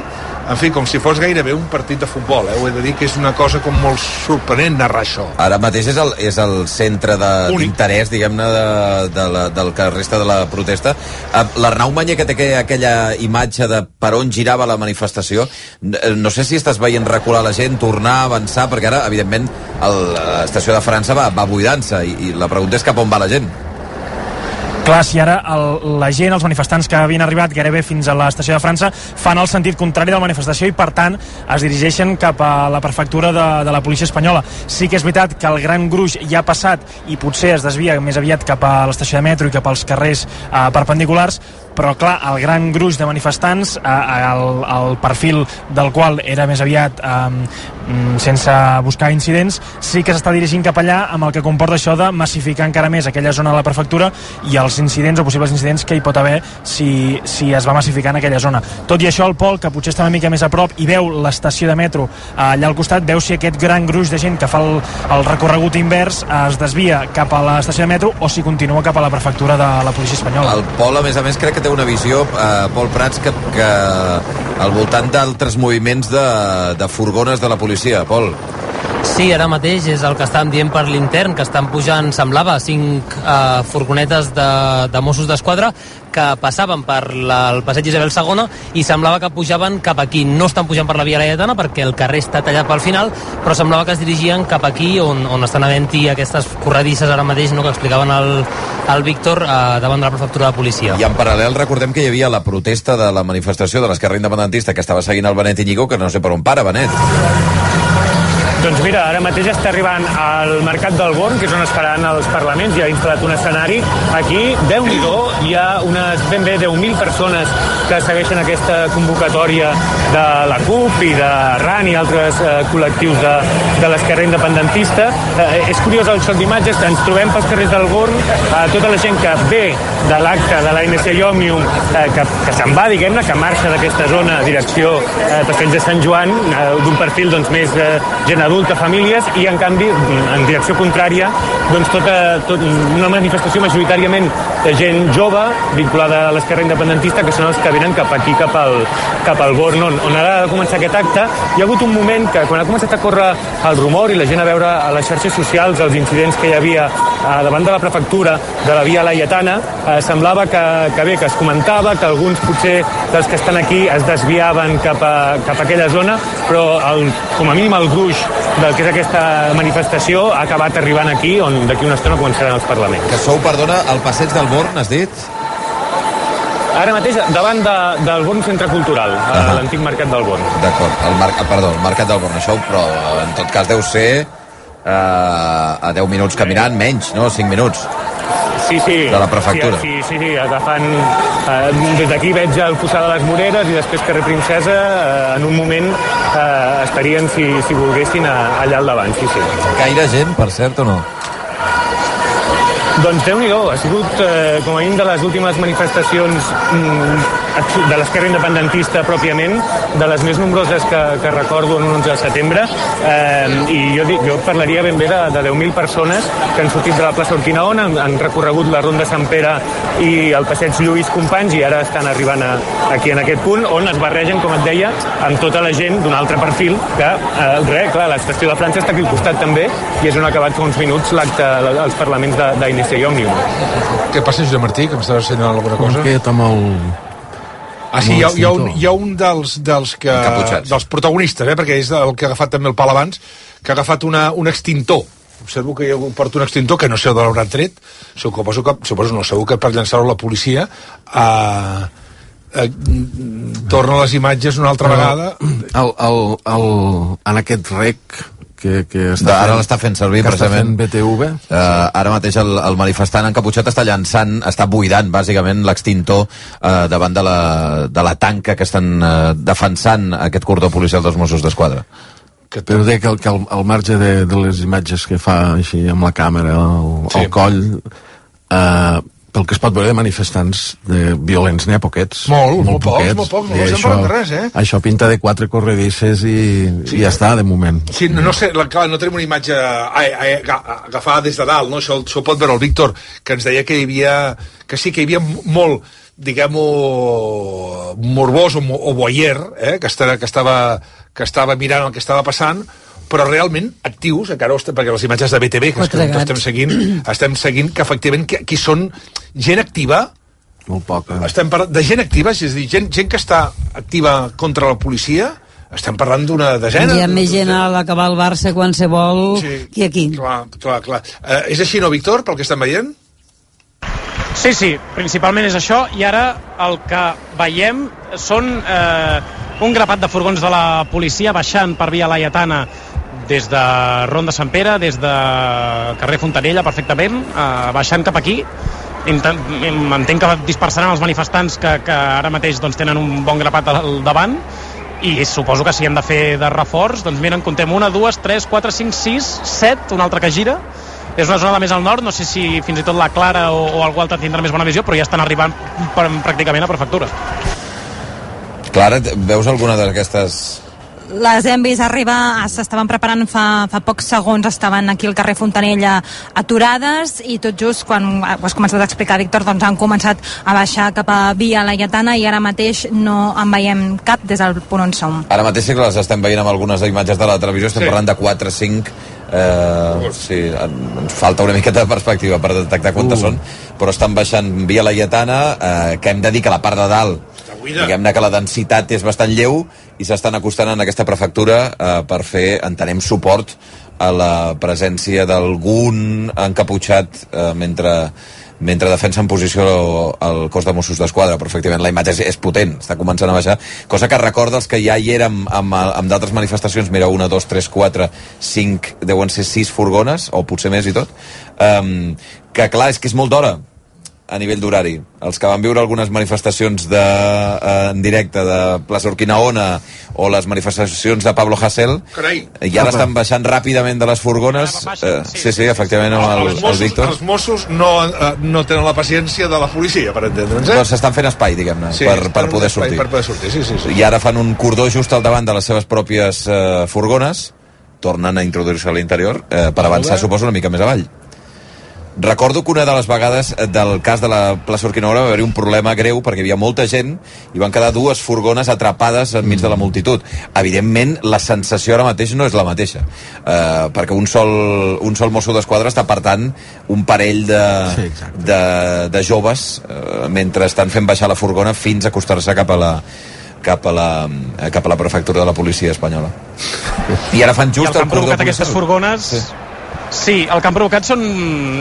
en fi, com si fos gairebé un partit de futbol, eh? ho he de dir que és una cosa com molt sorprenent narrar això. Ara mateix és el, és el centre d'interès, diguem-ne, de, de la, del que resta de la protesta. Eh, L'Arnau Manya, que té aquella imatge de per on girava la manifestació, eh, no sé si estàs veient recular la gent, tornar, avançar, perquè ara, evidentment, l'estació de França va, va buidant-se, i, i la pregunta és cap on va la gent. Clar, si ara el, la gent, els manifestants que havien arribat gairebé fins a l'estació de França fan el sentit contrari de la manifestació i per tant es dirigeixen cap a la prefectura de, de la policia espanyola. Sí que és veritat que el gran gruix ja ha passat i potser es desvia més aviat cap a l'estació de metro i cap als carrers eh, perpendiculars, però clar, el gran gruix de manifestants, eh, el, el perfil del qual era més aviat eh, sense buscar incidents, sí que s'està dirigint cap allà amb el que comporta això de massificar encara més aquella zona de la prefectura i els incidents o possibles incidents que hi pot haver si, si es va massificar en aquella zona. Tot i això, el Pol, que potser està una mica més a prop i veu l'estació de metro allà al costat, veu si aquest gran gruix de gent que fa el, el recorregut invers es desvia cap a l'estació de metro o si continua cap a la prefectura de la policia espanyola. El Pol, a més a més, crec que té una visió, eh, Pol Prats, que, que al voltant d'altres moviments de, de furgones de la policia, Pol. Sí, ara mateix és el que estàvem dient per l'intern, que estan pujant, semblava, cinc eh, furgonetes de, de Mossos d'Esquadra que passaven per la, el passeig Isabel II i semblava que pujaven cap aquí. No estan pujant per la via Laietana perquè el carrer està tallat pel final, però semblava que es dirigien cap aquí on, on estan havent-hi aquestes corredisses ara mateix no, que explicaven el, el Víctor eh, davant de la prefectura de policia. I en paral·lel recordem que hi havia la protesta de la manifestació de l'esquerra independentista que estava seguint el Benet Iñigo, que no sé per on para, Benet. Doncs mira, ara mateix està arribant al Mercat del Born, que és on es faran els parlaments, ja ha instal·lat un escenari. Aquí, déu nhi hi ha unes ben bé 10.000 persones que segueixen aquesta convocatòria de la CUP i de RAN i altres eh, col·lectius de, de l'esquerra independentista. Eh, és curiós el xoc d'imatges, ens trobem pels carrers del Born, eh, tota la gent que ve de l'acte de l'ANC Iomium, eh, que, que se'n va, diguem-ne, que marxa d'aquesta zona direcció eh, Passeig de Sant Joan, eh, d'un perfil doncs, més eh, gent adulta, famílies, i en canvi, en direcció contrària, doncs tota, tot, una manifestació majoritàriament de gent jove, vinculada a l'esquerra independentista, que són els que venen cap aquí, cap al, cap al Born, on, on ara ha de començar aquest acte. Hi ha hagut un moment que, quan ha començat a córrer el rumor i la gent a veure a les xarxes socials els incidents que hi havia a davant de la prefectura de la Via Laietana, eh, semblava que, que bé, que es comentava que alguns potser dels que estan aquí es desviaven cap a, cap a aquella zona, però el, com a mínim el gruix del que és aquesta manifestació ha acabat arribant aquí, on d'aquí una estona començaran els parlaments. Que sou, perdona, al passeig del Born, has dit? Ara mateix davant de, del Born Centre Cultural, uh Ah. -huh. l'antic mercat del Born. D'acord, el mar... perdó, el Mercat del Born, això, però en tot cas deu ser eh, a 10 minuts caminant, menys, no? 5 minuts. Sí, sí. De la prefectura. Sí, sí, sí, agafant... Eh, des d'aquí veig el Fossar de les Moreres i després carrer Princesa, eh, en un moment eh, estarien, si, si volguessin, a, allà al davant, sí, sí. Gaire gent, per cert, o no? Doncs déu nhi ha sigut eh, com a mínim de les últimes manifestacions mm, de l'esquerra independentista pròpiament, de les més nombroses que, que recordo en un 11 de setembre, eh, i jo, dic- jo parlaria ben bé de, de 10.000 persones que han sortit de la plaça Urquinaona, han, han recorregut la Ronda Sant Pere i el passeig Lluís Companys i ara estan arribant a, aquí en aquest punt on es barregen, com et deia, amb tota la gent d'un altre perfil que, eh, res, clar, l'estació de França està aquí al costat també i és on ha acabat fa uns minuts l'acte als parlaments d'Iniciativa i Òmnium. Què passa, Josep Martí, que m'estàs assenyalant alguna cosa? Aquest amb el... Ah, sí, hi ha, hi ha, un, hi ha un dels, dels, que, dels protagonistes, eh, perquè és el que ha agafat també el pal abans, que ha agafat una, un extintor. Observo que hi que porta un extintor, que no sé d'on l'hauran tret, suposo que, suposo no, segur que per llançar-ho a la policia, a, a, torna les imatges una altra vegada. El, el, el, en aquest rec que, que està De, ara l'està fent servir, que està precisament. fent BTV. Uh, ara mateix el, el manifestant encaputxat està llançant, està buidant, bàsicament, l'extintor uh, davant de la, de la tanca que estan uh, defensant aquest cordó policial dels Mossos d'Esquadra. Però deia que, el, que al, al marge de, de les imatges que fa així amb la càmera al, Sí. al coll eh, pel que es pot veure de manifestants de violents n'hi ha poquets Molt, molt pocs, molt pocs, no parlant de res, eh? això pinta de quatre corredisses i, Sí. i ja està de moment Sí, no, no sé, la, clar, no tenim una imatge ai, ai, aga- agafada des de dalt, no? Això, això pot veure el Víctor, que ens deia que hi havia, que sí, que hi havia molt, diguem-ho, morbós o, o voyer, eh? que, estava, que, estava, que estava mirant el que estava passant, però realment actius, encara ho estem, perquè les imatges de BTV que, que estem seguint, estem seguint que efectivament que, que són gent activa, molt poc eh? estem parlant de gent activa, és a dir, gent, gent que està activa contra la policia, estem parlant d'una desena. Hi ha més gent a l'acabar el Barça qualsevol Sí. que aquí. Clar, clar, clar. Eh, és així, no, Víctor, pel que estem veient? Sí, sí, principalment és això, i ara el que veiem són eh, un grapat de furgons de la policia baixant per via Laietana des de Ronda Sant Pere, des de carrer Fontanella, perfectament, eh, baixant cap aquí. Intent, entenc que dispersaran els manifestants que, que ara mateix doncs, tenen un bon grapat al davant i suposo que si hem de fer de reforç doncs mira, en comptem una, dues, tres, quatre, cinc, sis, set, una altra que gira és una zona de més al nord, no sé si fins i tot la Clara o, o algú altre tindrà més bona visió, però ja estan arribant pràcticament a prefectura. Clara, veus alguna d'aquestes les hem vist arribar, ah, s'estaven preparant fa, fa pocs segons, estaven aquí al carrer Fontanella aturades i tot just quan ho has començat a explicar, Víctor, doncs han començat a baixar cap a Via Laietana i ara mateix no en veiem cap des del punt on som. Ara mateix sí que les estem veient amb algunes imatges de la televisió, estem Sí. parlant de 4, 5... Eh, sí, en- ens falta una miqueta de perspectiva per detectar quantes uh. són, però estan baixant via Laietana, eh, que hem de dir que la part de dalt diguem-ne que la densitat és bastant lleu i s'estan acostant en aquesta prefectura eh, per fer, entenem, suport a la presència d'algun encaputxat eh, mentre mentre defensa en posició el cos de Mossos d'Esquadra, però efectivament la imatge és, és potent, està començant a baixar, cosa que recorda els que ja hi érem amb, amb d'altres manifestacions, mira, una, dos, tres, quatre, cinc, deuen ser sis furgones, o potser més i tot, um, que clar, és que és molt d'hora, a nivell d'horari. Els que van viure algunes manifestacions de, eh, en directe de Plaça Urquinaona o les manifestacions de Pablo Hasél, Carai. i ara estan baixant ràpidament de les furgones. Eh, sí, sí, efectivament, amb el, els, el Mossos, Víctor. els Mossos no, eh, no tenen la paciència de la policia, per entendre'ns, eh? Doncs s'estan fent espai, diguem-ne, Sí, per, per poder espai sortir. per poder sortir, sí, sí, sí. I ara fan un cordó just al davant de les seves pròpies eh, furgones, tornen a introduir-se a l'interior eh, per avançar, suposo, una mica més avall. Recordo que una de les vegades eh, del cas de la plaça Urquinaona va haver-hi un problema greu perquè hi havia molta gent i van quedar dues furgones atrapades enmig de la multitud. Evidentment, la sensació ara mateix no és la mateixa, eh, perquè un sol, un sol mosso d'esquadra està apartant un parell de, Sí, de, de joves eh, mentre estan fent baixar la furgona fins a acostar-se cap a la cap a la, eh, cap a la prefectura de la policia espanyola. I ara fan I just el que el han provocat cordó aquestes furgones... Sí. Sí, el que han provocat són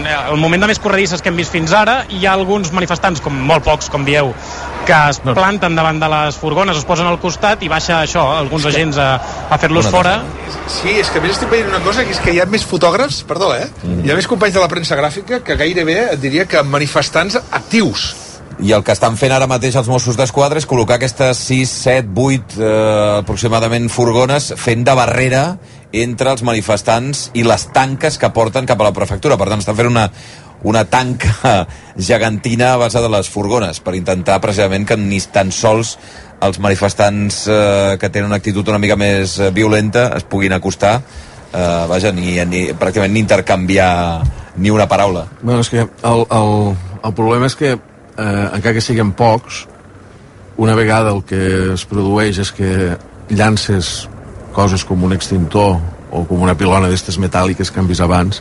eh, el moment de més corredisses que hem vist fins ara. Hi ha alguns manifestants, com molt pocs, com dieu, que es planten davant de les furgones, es posen al costat i baixa això, alguns agents a, a fer-los fora. Sí, és que a més estic veient una cosa, que és que hi ha més fotògrafs, perdó, eh? Mm. Hi ha més companys de la premsa gràfica que gairebé et diria que manifestants actius. I el que estan fent ara mateix els Mossos d'Esquadra és col·locar aquestes 6, 7, 8 eh, aproximadament furgones fent de barrera entre els manifestants i les tanques que porten cap a la prefectura. Per tant, estan fent una, una tanca gegantina a base de les furgones per intentar precisament que ni tan sols els manifestants eh, que tenen una actitud una mica més eh, violenta es puguin acostar eh, vaja, ni, ni, pràcticament ni intercanviar ni una paraula. Bueno, és que el, el, el problema és que, eh, encara que siguin pocs, una vegada el que es produeix és que llances coses com un extintor o com una pilona d'estes metàl·liques que hem vist abans,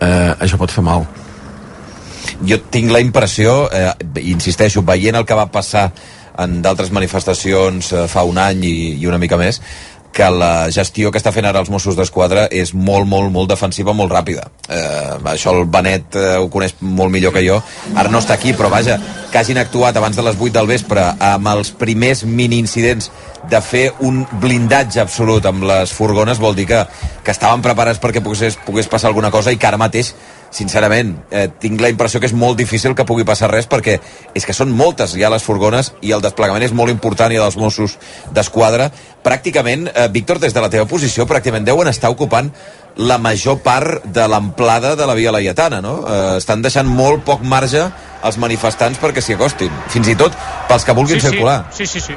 eh, això pot fer mal. jo tinc la impressió, eh, insisteixo, veient el que va passar en d'altres manifestacions eh, fa un any i, i una mica més, que la gestió que està fent ara els Mossos d'Esquadra és molt, molt, molt defensiva, molt ràpida. Eh, això el Benet eh, ho coneix molt millor que jo. Ara no està aquí, però vaja, que hagin actuat abans de les 8 del vespre amb els primers mini-incidents de fer un blindatge absolut amb les furgones vol dir que, que estaven preparats perquè pogués, pogués passar alguna cosa i que ara mateix sincerament, eh, tinc la impressió que és molt difícil que pugui passar res perquè és que són moltes ja les furgones i el desplegament és molt important i dels Mossos d'Esquadra. Pràcticament, eh, Víctor, des de la teva posició, pràcticament deuen estar ocupant la major part de l'amplada de la Via Laietana, no? Eh, estan deixant molt poc marge als manifestants perquè s'hi acostin. Fins i tot pels que vulguin sí, circular. Sí, sí, sí.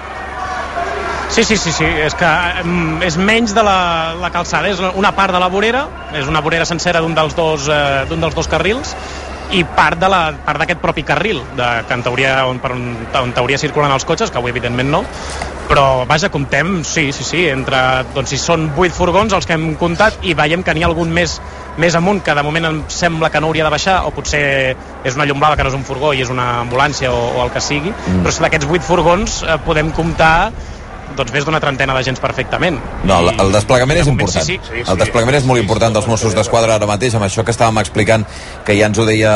Sí, sí, sí, sí, és que mm, és menys de la, la calçada, és una part de la vorera, és una vorera sencera d'un dels, dos, eh, dels dos carrils, i part de la part d'aquest propi carril de, que en teoria, on, per on, on teoria circulen els cotxes, que avui evidentment no però vaja, comptem, sí, sí, sí entre, doncs si són 8 furgons els que hem comptat i veiem que n'hi ha algun més més amunt, que de moment em sembla que no hauria de baixar, o potser és una llum blava que no és un furgó i és una ambulància o, o el que sigui, mm. però si d'aquests 8 furgons eh, podem comptar doncs més d'una trentena d'agents perfectament. No, el, el desplegament és moment, important. sí, sí. Sí, sí. El desplegament és molt important dels Mossos d'Esquadra ara mateix, amb això que estàvem explicant, que ja ens ho, deia,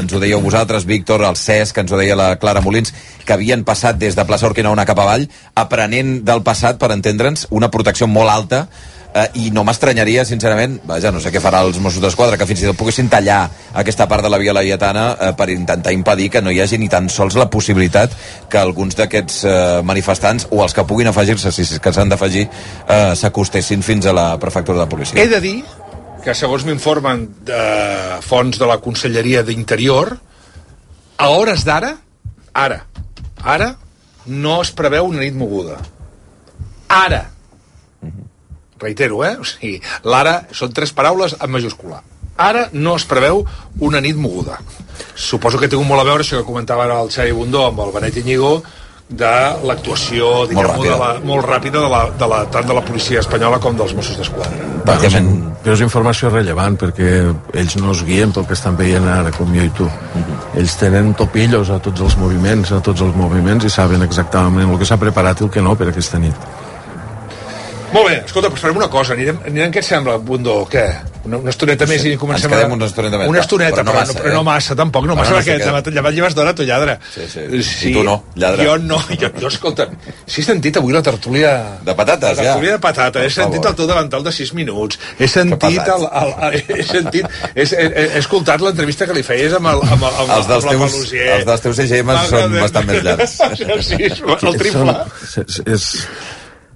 ens ho dèieu vosaltres, Víctor, el Cesc, ens ho deia la Clara Molins, que havien passat des de plaça Urquinaona cap avall, aprenent del passat, per entendre'ns, una protecció molt alta, eh, i no m'estranyaria, sincerament, vaja, no sé què farà els Mossos d'Esquadra, que fins i tot poguessin tallar aquesta part de la Via Laietana eh, per intentar impedir que no hi hagi ni tan sols la possibilitat que alguns d'aquests eh, manifestants, o els que puguin afegir-se, si és que s'han d'afegir, eh, s'acostessin fins a la prefectura de policia. He de dir que, segons m'informen de fonts de la Conselleria d'Interior, a hores d'ara, ara, ara, no es preveu una nit moguda. Ara. Reitero, eh? O sigui, l'ara són tres paraules en majúscula. Ara no es preveu una nit moguda. Suposo que té molt a veure això que comentava ara el Xavi Bundó amb el Benet Iñigo de l'actuació, molt, ràpida. de la, molt ràpida de la, de la, tant de la policia espanyola com dels Mossos d'Esquadra. Però és, però és informació rellevant perquè ells no es guien pel que estan veient ara com jo i tu ells tenen topillos a tots els moviments a tots els moviments i saben exactament el que s'ha preparat i el que no per aquesta nit Molt bé, escolta, doncs farem una cosa. Anirem, anirem què et sembla, Bundó? Què? Una, una estoneta més i comencem Ens quedem a... una estoneta més. Una estoneta, Però no però, massa, no, però no eh? massa, tampoc. No Bueno, massa, no perquè sé què. demà, demà lleves d'hora, tu lladre. Sí, sí. I tu no, lladre. Jo no, jo, jo escolta, si he sentit avui la tertúlia... De patates, la tertúlia ja. de patata, he sentit favor. el teu davantal de 6 minuts, he sentit el, el, el, he sentit, he, he, he escoltat l'entrevista que li feies amb, el, amb, el, amb, Els dels amb teus- els dels teus EGMs són bastant més llargs. sí, el triple. És,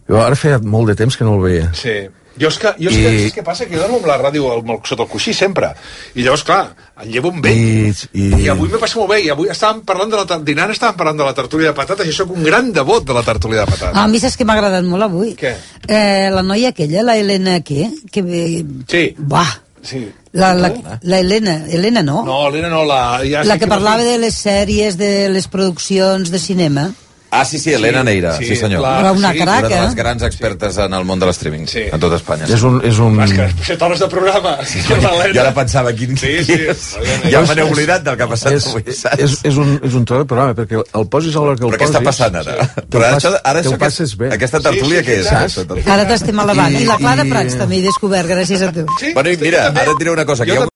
jo ara feia molt de temps que no el veia Sí. Jo és que, jo és I- que, saps què passa? Que jo dormo amb la ràdio el, sota el coixí sempre. I llavors, clar, el llevo amb ell. I, i, I avui me passa molt bé, i avui estàvem parlant de la, dinant estàvem parlant de la tertúlia de patates, i sóc un gran devot de la tertúlia de patates. Ah, a mi saps que m'ha agradat molt avui? Què? Eh, la noia aquella, la Helena, què? Que, Sí. Buah, Sí. la, la, la Helena, Helena no? No, Helena no, la... Ja la sé que parlava de les sèries, de les produccions de cinema. Ah, sí, sí, Helena Sí, Neira, sí, sí, senyor. la- Era una sí, craca. Una de les grans expertes en el món de l'streaming, Sí. a tot Espanya. és un, és un, És que 7 hores de programa. Sí, Jo ara pensava, quin... Sí, sí. Ja me n'he oblidat del que ha passat és, avui, saps? és, és, un, és un de programa perquè el posis a l'hora que el Però què posis està passant ara? te'l Però ara, això, ara això, passes bé aquesta tertúlia Sí, sí, què és? sí, aquesta tertúlia? Ara t'estem elevant. I, I- la Clara i- Prats també he descobert, gràcies a tu. Sí, Bueno, mira, ara et diré una cosa. Que jo